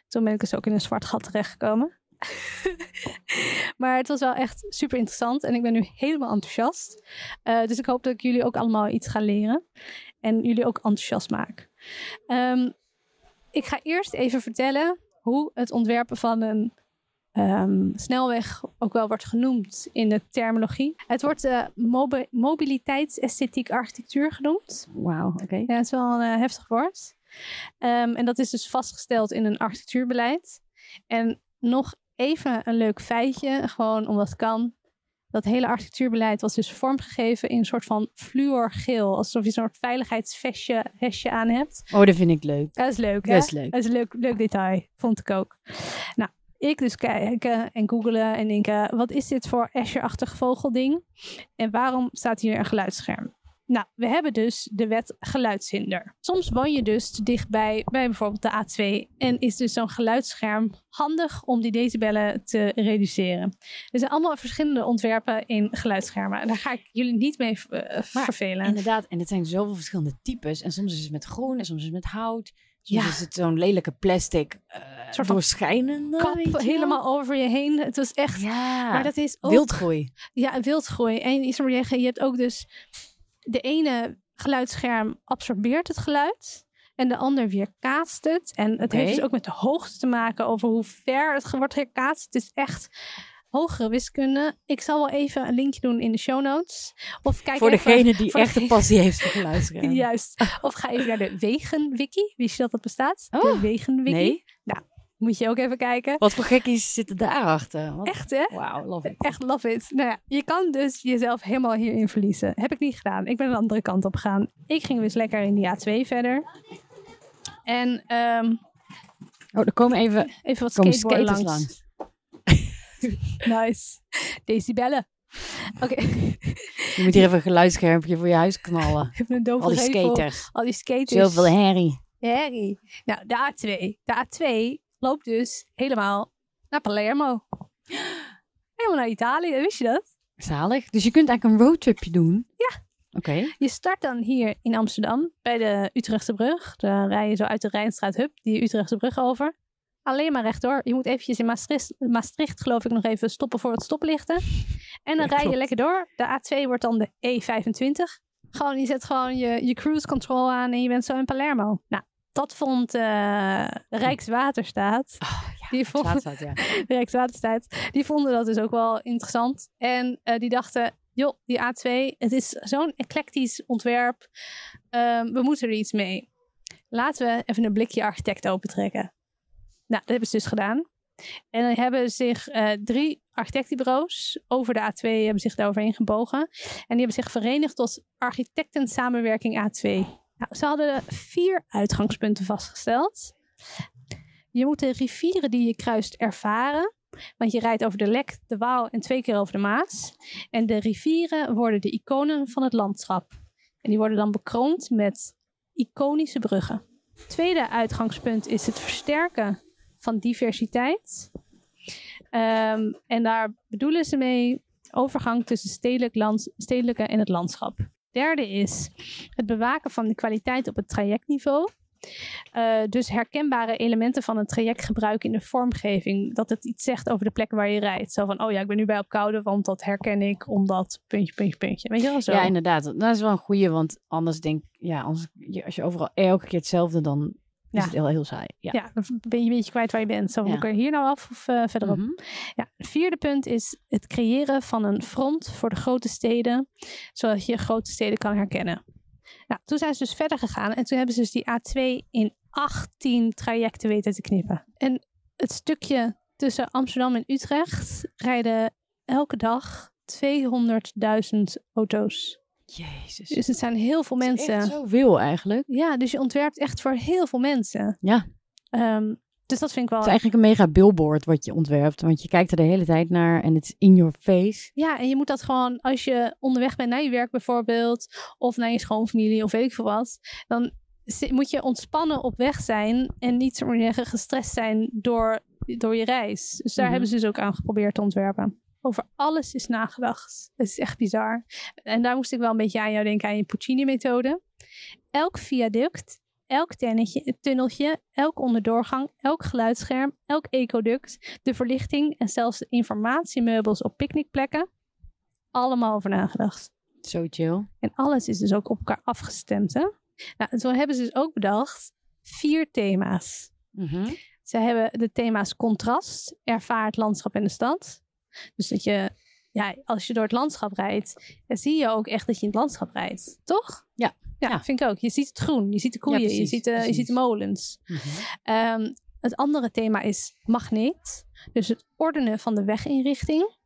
Toen ben ik dus ook in een zwart gat terechtgekomen. maar het was wel echt super interessant en ik ben nu helemaal enthousiast. Eh, dus ik hoop dat ik jullie ook allemaal iets ga leren en jullie ook enthousiast maak. Ehm, ik ga eerst even vertellen hoe het ontwerpen van een ehm, snelweg ook wel wordt genoemd in de terminologie. Het wordt eh mobi- mobiliteitsesthetiek architectuur genoemd. Wauw, oké. Ja, het is wel een eh, heftig woord. Ehm, en dat is dus vastgesteld in een architectuurbeleid. En nog even een leuk feitje, gewoon omdat het kan. Dat hele architectuurbeleid was dus vormgegeven in een soort van fluorgeel. Alsof je een soort veiligheidsvestje hesje aan hebt. Oh, dat vind ik leuk. Dat is leuk, hè? Dat is leuk. Dat is een leuk, leuk detail, vond ik ook. Nou, ik dus kijken en googelen en denken... wat is dit voor Escher-achtig vogelding? En waarom staat hier een geluidsscherm? Nou, we hebben dus de wet geluidshinder. Soms woon je dus te dichtbij bij bijvoorbeeld de A2... en is dus zo'n geluidsscherm handig om die decibellen te reduceren. Er zijn allemaal verschillende ontwerpen in geluidsschermen. En daar ga ik jullie niet mee eh, vervelen. Inderdaad, en het zijn zoveel verschillende types. En soms is het met groen en soms is het met hout. Soms Ja. is het zo'n lelijke plastic, eh soort doorschijnende. Kap wel. helemaal over je heen. Het was echt... Ja, Maar dat is ook... wildgroei. Ja, wildgroei. En je hebt ook dus de ene geluidsscherm absorbeert het geluid en de ander weer kaatst het. En het heeft dus ook met de hoogte te maken over hoe ver het wordt gekaatst. Het is echt hogere wiskunde. Ik zal wel even een linkje doen in de show notes. Of kijk voor even, degene die voor echt een degene- passie heeft voor geluidsschermen. Juist. Of ga even naar de Wegenwiki. Wist je dat dat bestaat? Oh, de Wegenwiki. Nee? Moet je ook even kijken. Wat voor gekkies zitten daarachter? Wat- Echt hè? Wauw, love it. Echt love it. Nou ja, je kan dus jezelf helemaal hierin verliezen. Heb ik niet gedaan. Ik ben een andere kant op gegaan. Ik ging dus lekker in die A2 verder. En ehm, Oh, er komen even even wat skaters langs. langs. Nice. Decibellen. Oké, Je moet hier even een geluidsschermpje voor je huis knallen. even een dove Al die skaters. Al die skaters. Zoveel herrie. Herrie. Nou, de A2. De A2 loopt dus helemaal naar Palermo. Helemaal naar Italië, wist je dat? Zalig. Dus je kunt eigenlijk een roadtripje doen. Ja. Oké. Je start dan hier in Amsterdam bij de Utrechtse brug. Dan rij je zo uit de Rijnstraat Hub, die Utrechtse brug over. Alleen maar rechtdoor. Je moet eventjes in Maastricht, Maastricht geloof ik, nog even stoppen voor het stoplichten. En dan Ja, rij je lekker door. De A2 wordt dan de E25. Gewoon, je zet gewoon je, je cruise control aan en je bent zo in Palermo. Nou, dat vond eh, Rijkswaterstaat. Oh, ja, Die vond, Zaterdag, ja. Rijkswaterstaat, die vonden dat dus ook wel interessant. En eh, die dachten, joh, die A2, het is zo'n eclectisch ontwerp. Ehm, we moeten er iets mee. Laten we even een blikje architect opentrekken. Nou, dat hebben ze dus gedaan. En dan hebben zich eh, drie architectenbureaus over de A2 hebben zich daaroverheen gebogen. En die hebben zich verenigd tot architecten samenwerking A2. Nou, ze hadden vier uitgangspunten vastgesteld. Je moet de rivieren die je kruist ervaren. Want je rijdt over de Lek, de Waal en twee keer over de Maas. En de rivieren worden de iconen van het landschap. En die worden dan bekroond met iconische bruggen. Tweede uitgangspunt is het versterken van diversiteit. Ehm, en daar bedoelen ze mee overgang tussen stedelijk land, stedelijke en het landschap. Derde is het bewaken van de kwaliteit op het trajectniveau. Eh, dus herkenbare elementen van een traject gebruiken in de vormgeving. Dat het iets zegt over de plek waar je rijdt. Zo van, oh ja, ik ben nu bij Opkoude, want dat herken ik omdat puntje, puntje, puntje. Weet je wel zo? Ja, inderdaad. Dat is wel een goeie, want anders denk ja, als je overal elke keer hetzelfde, dan is Ja. het heel, heel saai. Ja. Ja, dan ben je een beetje kwijt waar je bent. Zo, Ja. moet ik er hier nou af of eh, verderop? Mhm. Ja, het vierde punt is het creëren van een front voor de grote steden, zodat je grote steden kan herkennen. Nou, toen zijn ze dus verder gegaan en toen hebben ze dus die A2 in 18 trajecten weten te knippen. En het stukje tussen Amsterdam en Utrecht rijden elke dag 200.000 auto's. Jezus. Dus het zijn heel veel mensen. echt zoveel eigenlijk. Ja, dus je ontwerpt echt voor heel veel mensen. Ja. Ehm, dus dat vind ik wel. Het is eigenlijk een mega billboard wat je ontwerpt. Want je kijkt er de hele tijd naar en het is in your face. Ja, en je moet dat gewoon, als je onderweg bent naar je werk bijvoorbeeld, of naar je schoonfamilie of weet ik veel wat, dan moet je ontspannen op weg zijn en niet zo zeggen gestrest zijn door, door je reis. Dus daar Mhm. hebben ze dus ook aan geprobeerd te ontwerpen. Over alles is nagedacht. Het is echt bizar. En daar moest ik wel een beetje aan jou denken, aan je Puccini-methode. Elk viaduct, elk tennetje- tunneltje, elk onderdoorgang, elk geluidsscherm, elk ecoduct, de verlichting en zelfs de informatiemeubels op picknickplekken. Allemaal over nagedacht. Zo chill. En alles is dus ook op elkaar afgestemd. Hè? Nou, en zo hebben ze dus ook bedacht vier thema's. Mhm. Ze hebben de thema's contrast, ervaar het landschap en de stad. Dus dat je, ja, als je door het landschap rijdt, dan zie je ook echt dat je in het landschap rijdt. Toch? Ja. Ja, Ja. vind ik ook. Je ziet het groen, je ziet de koeien, je, precies, ziet de, je precies. ziet de molens. Mhm. Ehm, het andere thema is magneet. Dus het ordenen van de weginrichting.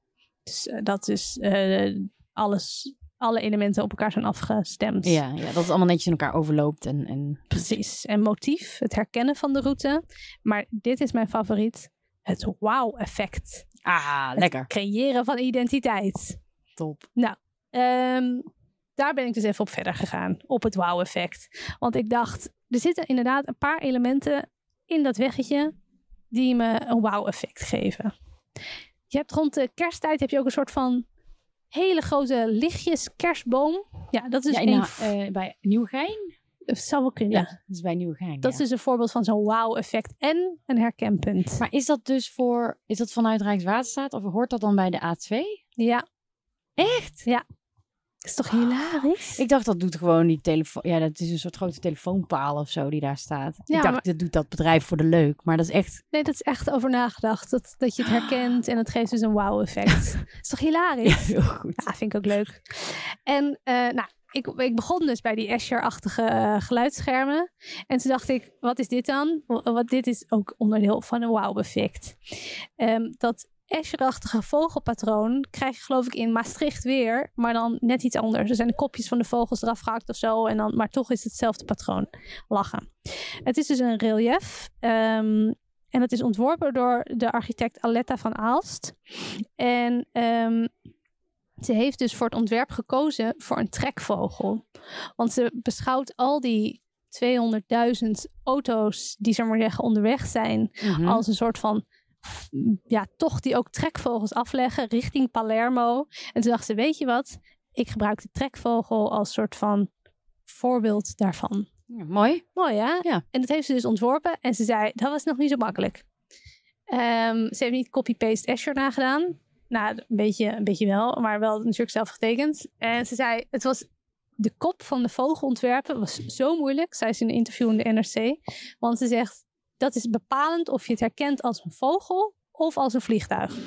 Dus eh, dat is eh, alles, alle elementen op elkaar zijn afgestemd. Ja, ja, dat het allemaal netjes in elkaar overloopt. En, en... Precies. En motief, het herkennen van de route. Maar dit is mijn favoriet. Het wow-effect. Ah, Het lekker. creëren van identiteit. Top. Ehm, daar ben ik dus even op verder gegaan. Op het wow-effect. Want ik dacht, er zitten inderdaad een paar elementen in dat weggetje die me een wow-effect geven. Je hebt rond de kersttijd heb je ook een soort van hele grote lichtjes kerstboom. Ja, dat is ja, in, een, Ha- eh, bij Nieuwegein? Dat zou wel kunnen. Ja, dat is bij Nieuwegein. Dat ja. is dus een voorbeeld van zo'n wow-effect en een herkenpunt. Maar is dat dus voor, is dat vanuit Rijkswaterstaat of hoort dat dan bij de A2? Ja, Echt? is toch hilarisch? Ik dacht dat doet gewoon die telefoon. Ja, dat is een soort grote telefoonpaal of zo die daar staat. Ja, ik dacht, maar- dat doet dat bedrijf voor de leuk. Maar dat is echt. Nee, dat is echt over nagedacht. Dat, dat je het herkent en het geeft dus een wow-effect. is toch hilarisch? heel goed. Ja, vind ik ook leuk. En eh, nou, ik, ik begon dus bij die Escher-achtige eh, geluidsschermen. En toen dacht ik, wat is dit dan? Wa- Wat, dit is ook onderdeel van een wow-effect. Ehm, dat Escher-achtige vogelpatroon krijg je geloof ik in Maastricht weer, maar dan net iets anders. Er zijn de kopjes van de vogels eraf gehakt of zo, en dan, maar toch is het hetzelfde patroon. Lachen. Het is dus een relief. ehm, en het is ontworpen door de architect Aletta van Aalst. En ehm, Ze heeft dus voor het ontwerp gekozen voor een trekvogel. Want ze beschouwt al die 200.000 auto's die, zeg maar zeggen, onderweg zijn... Mhm. als een soort van ja, toch die ook trekvogels afleggen richting Palermo. En toen dacht ze, weet je wat? Ik gebruik de trekvogel als soort van voorbeeld daarvan. Ja, mooi. Mooi hè? Ja. En dat heeft ze dus ontworpen. En ze zei, dat was nog niet zo makkelijk. Ehm, ze heeft niet copy-paste Azure nagedaan. Nou, een beetje, een beetje wel, maar wel natuurlijk zelf getekend. En ze zei, het was de kop van de vogelontwerpen was zo moeilijk, zei ze in een interview in de NRC. Want ze zegt, dat is bepalend of je het herkent als een vogel of als een vliegtuig.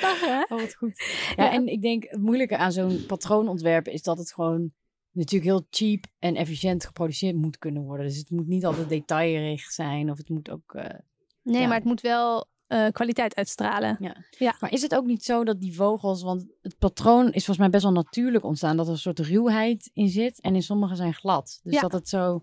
Lachen, hè? Oh, wat goed. Ja, Ja. en ik denk het moeilijke aan zo'n patroonontwerp is dat het gewoon natuurlijk heel cheap en efficiënt geproduceerd moet kunnen worden. Dus het moet niet altijd detailrecht zijn of het moet ook... eh, Nee, Ja. maar het moet wel eh, kwaliteit uitstralen. Ja. Ja. Maar is het ook niet zo dat die vogels, want het patroon is volgens mij best wel natuurlijk ontstaan, dat er een soort ruwheid in zit en in sommige zijn glad. Dus Ja. dat het zo,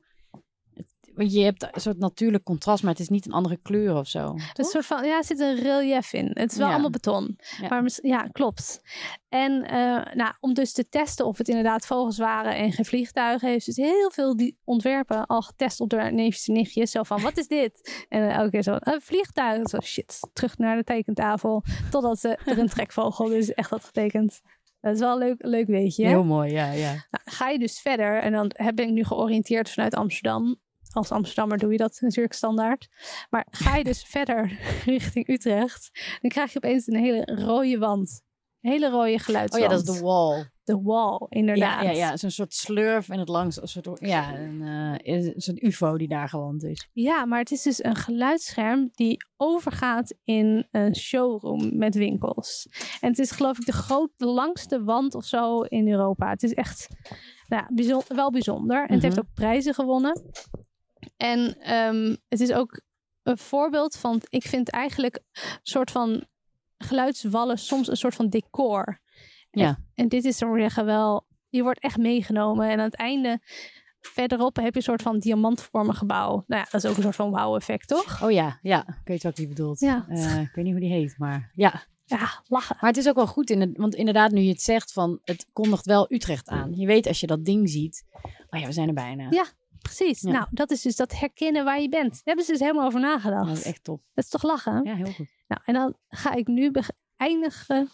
want je hebt een soort natuurlijk contrast, maar het is niet een andere kleur of zo. Een soort van, ja, er zit een relief in. Het is wel Ja. allemaal beton. Ja. Maar ja, klopt. En eh, nou, om dus te testen of het inderdaad vogels waren en geen vliegtuigen, heeft dus heel veel die ontwerpen al getest op de neefjes en nichtjes. Zo van, wat is dit? En elke keer zo, een vliegtuig. Zo, shit, terug naar de tekentafel. Totdat ze er een trekvogel dus echt had getekend. Dat is wel een leuk, leuk weetje. hè? Heel mooi, ja, ja. Nou, ga je dus verder, en dan heb ik nu georiënteerd vanuit Amsterdam. Als Amsterdammer doe je dat natuurlijk standaard. Maar ga je dus verder richting Utrecht, dan krijg je opeens een hele rode wand. Een hele rode Oh geluidswand. ja, dat is de wall. De wall, inderdaad. Ja, ja, ja. zo'n soort slurf en het langs, een soort, ja, een, eh, ufo die daar gewand is. Ja, maar het is dus een geluidsscherm die overgaat in een showroom met winkels. En het is geloof ik de grootste, langste wand of zo in Europa. Het is echt nou, wel bijzonder. En het heeft Mhm. ook prijzen gewonnen. En ehm, het is ook een voorbeeld van, ik vind eigenlijk een soort van geluidswallen soms een soort van decor. Ja. En, en dit is zo zeggen wel, je wordt echt meegenomen. En aan het einde verderop heb je een soort van diamantvormig gebouw. Nou ja, dat is ook een soort van wow-effect, toch? Oh ja, ja. Ik weet wat je bedoelt. Ja. Eh, ik weet niet hoe die heet, maar ja. Ja, lachen. Maar het is ook wel goed, in het, want inderdaad, nu je het zegt, van het kondigt wel Utrecht aan. Je weet als je dat ding ziet, oh ja, we zijn er bijna. Ja. Precies. Ja. Nou, dat is dus dat herkennen waar je bent. Daar hebben ze dus helemaal over nagedacht. Dat is echt top. Dat is toch lachen? Ja, heel goed. Nou, en dan ga ik nu eindigen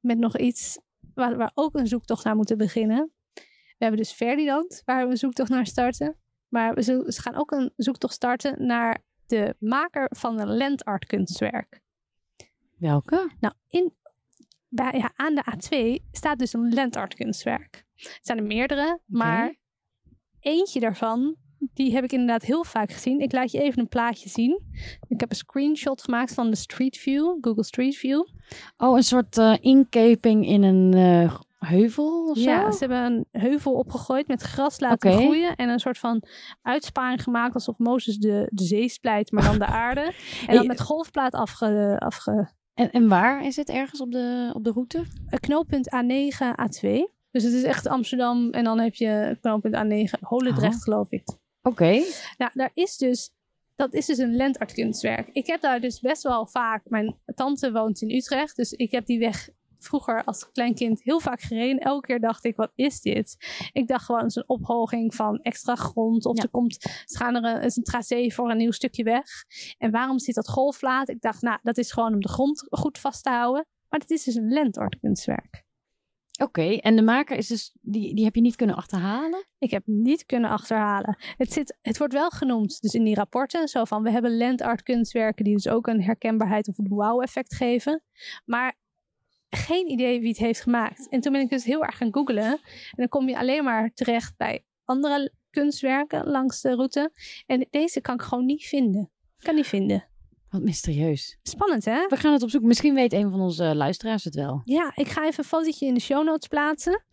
met nog iets waar, waar ook een zoektocht naar moeten beginnen. We hebben dus Ferdinand, waar we een zoektocht naar starten. Maar we, ze gaan ook een zoektocht starten naar de maker van een landart kunstwerk. Welke? Nou, in, bij, ja, aan de A2 staat dus een landart kunstwerk. Er zijn er meerdere, maar eentje daarvan, die heb ik inderdaad heel vaak gezien. Ik laat je even een plaatje zien. Ik heb een screenshot gemaakt van de Street View, Google Street View. Oh, een soort eh, inkeping in een eh, heuvel of zo? Ja, ze hebben een heuvel opgegooid met gras laten groeien. En een soort van uitsparing gemaakt alsof Mozes de, de zee splijt, maar dan de aarde. En dan met golfplaat afge, afge, En, en waar is het ergens op de, op de route? een knooppunt A9, A2. Dus het is echt Amsterdam en dan heb je knooppunt A9, Holendrecht Oh. geloof ik. Oké. Nou, daar is dus, dat is dus een landart kunstwerk. Ik heb daar dus best wel vaak, mijn tante woont in Utrecht, dus ik heb die weg vroeger als klein kind heel vaak gereden. Elke keer dacht ik, wat is dit? Ik dacht gewoon, het is een ophoging van extra grond. Of Ja. er komt, ze gaan er een, is een tracé voor een nieuw stukje weg. En waarom zit dat golflaat? Ik dacht, nou, dat is gewoon om de grond goed vast te houden. Maar het is dus een landart Oké, en de maker is dus, die, die heb je niet kunnen achterhalen? Ik heb niet kunnen achterhalen. Het, zit, het wordt wel genoemd dus in die rapporten. Zo van, we hebben landart kunstwerken die dus ook een herkenbaarheid of een wow-effect geven. Maar geen idee wie het heeft gemaakt. En toen ben ik dus heel erg gaan googlen. En dan kom je alleen maar terecht bij andere kunstwerken langs de route. En deze kan ik gewoon niet vinden. Kan niet vinden. Wat mysterieus. Spannend, hè? We gaan het opzoeken. Misschien weet een van onze luisteraars het wel. Ja, ik ga even een fotootje in de show notes plaatsen.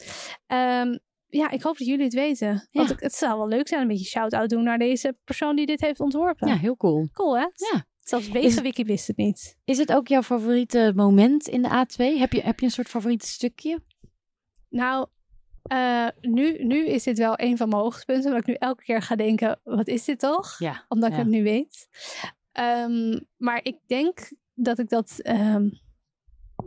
Ehm, ja, ik hoop dat jullie het weten. Want Ja. het zou wel leuk zijn een beetje shout-out doen naar deze persoon die dit heeft ontworpen. Ja, heel cool. Cool, hè? Ja. Zelfs Wegenwiki wist het niet. Is het ook jouw favoriete moment in de A2? Heb je, heb je een soort favoriete stukje? Nou, eh, nu, nu is dit wel een van mijn hoogtepunten. Omdat ik nu elke keer ga denken, wat is dit toch? Ja. Omdat ik het nu weet. Ehm, maar ik denk dat ik dat... ehm,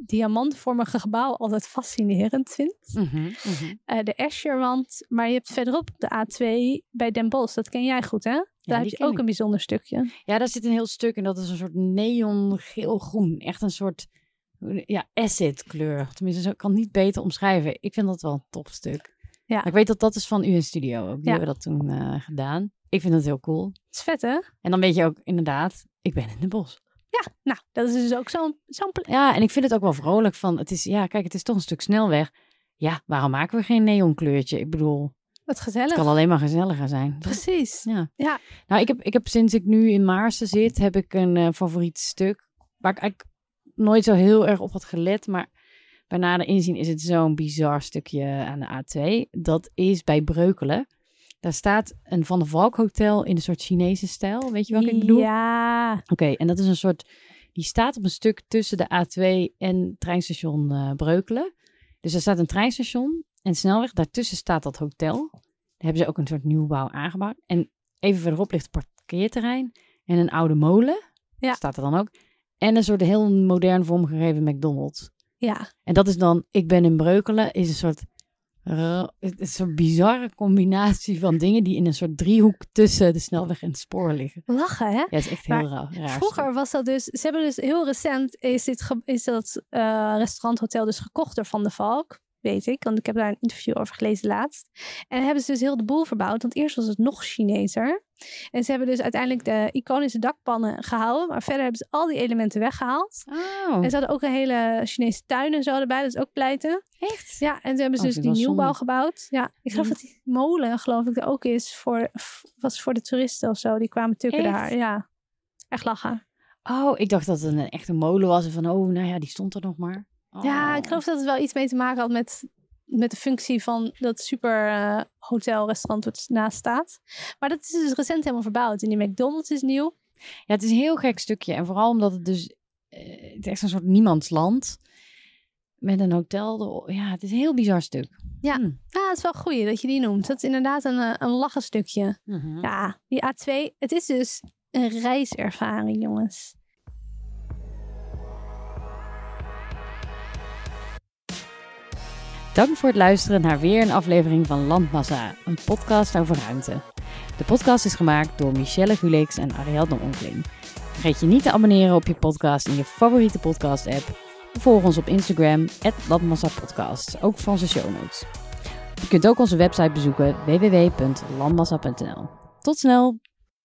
diamantvormige gebouw altijd fascinerend vind. Mhm, mhm. Eh, de Escherwand, maar je hebt verderop de A2 bij Den Bosch. Dat ken jij goed, hè? Daar heb je ook ik. een bijzonder stukje. Ja, daar zit een heel stuk en dat is een soort neon geel-groen. Echt een soort ja, acid kleur. Tenminste, zo kan het niet beter omschrijven. Ik vind dat wel een tof stuk. Ja. Ik weet dat dat is van UN Studio ook. Die Ja. hebben dat toen eh, gedaan. Ik vind dat heel cool. Het is vet, hè? En dan weet je ook inderdaad, ik ben in het bos. Ja, nou, dat is dus ook zo'n zo'n plek. Ja, en ik vind het ook wel vrolijk van, het is, ja, kijk, het is toch een stuk snelweg. Ja, waarom maken we geen neonkleurtje? Ik bedoel, Wat het gezellig. kan alleen maar gezelliger zijn. Precies. Ja. Ja. Nou, ik heb, ik heb sinds ik nu in Maarsen zit, heb ik een eh, favoriet stuk. Waar ik eigenlijk nooit zo heel erg op had gelet. Maar bij nader inzien is het zo'n bizar stukje aan de A2. Dat is bij Breukelen. Daar staat een Van der Valk hotel in een soort Chinese stijl. Weet je wat ik bedoel? Ja. Oké, en dat is een soort. Die staat op een stuk tussen de A2 en treinstation eh, Breukelen. Dus er staat een treinstation en snelweg. Daartussen staat dat hotel. Daar hebben ze ook een soort nieuwbouw aangebouwd. En even verderop ligt het parkeerterrein en een oude molen. Ja. Staat er dan ook. En een soort heel modern vormgegeven McDonald's. Ja. En dat is dan, ik ben in Breukelen, is een soort, het is een bizarre combinatie van dingen die in een soort driehoek tussen de snelweg en het spoor liggen. Lachen, hè? Ja, is echt heel Maar raar. Vroeger was dat dus, ze hebben dus heel recent, is, dit is dat eh restauranthotel dus gekocht door Van de Valk. Weet ik, want ik heb daar een interview over gelezen laatst. En hebben ze dus heel de boel verbouwd, want eerst was het nog Chinezer. En ze hebben dus uiteindelijk de iconische dakpannen gehouden, maar verder hebben ze al die elementen weggehaald. Oh, En ze hadden ook een hele Chinese tuin en zo erbij, dat is ook pleiten. echt? Ja, en hebben ze Oh, dus vind die nieuwbouw zonde. gebouwd. Ja, ik geloof dat die molen, geloof ik, er ook is voor, was voor de toeristen of zo. Die kwamen tukken Echt? daar. Ja, echt lachen. Oh, ik dacht dat het een echte molen was. En van, oh, nou ja, die stond er nog maar. Oh. Ja, ik geloof dat het wel iets mee te maken had met, met de functie van dat super hotel, restaurant wat naast staat. Maar dat is dus recent helemaal verbouwd. En die McDonald's is nieuw. Ja, het is een heel gek stukje. En vooral omdat het dus... eh, het is echt een soort niemandsland. Met een hotel. Ja, het is een heel bizar stuk. Ja. Hm. Ja, het is wel goed dat je die noemt. Dat is inderdaad een, eh, een lachen stukje. Mhm. Ja, die A2, het is dus een reiservaring, jongens. Dank voor het luisteren naar weer een aflevering van Landmassa, een podcast over ruimte. De podcast is gemaakt door Michelle Gulix en Ariadne Onkling. Vergeet je niet te abonneren op je podcast in je favoriete podcast-app. Volg ons op Instagram, @landmassapodcast, ook voor onze show notes. Je kunt ook onze website bezoeken, www.landmassa.nl. Tot snel!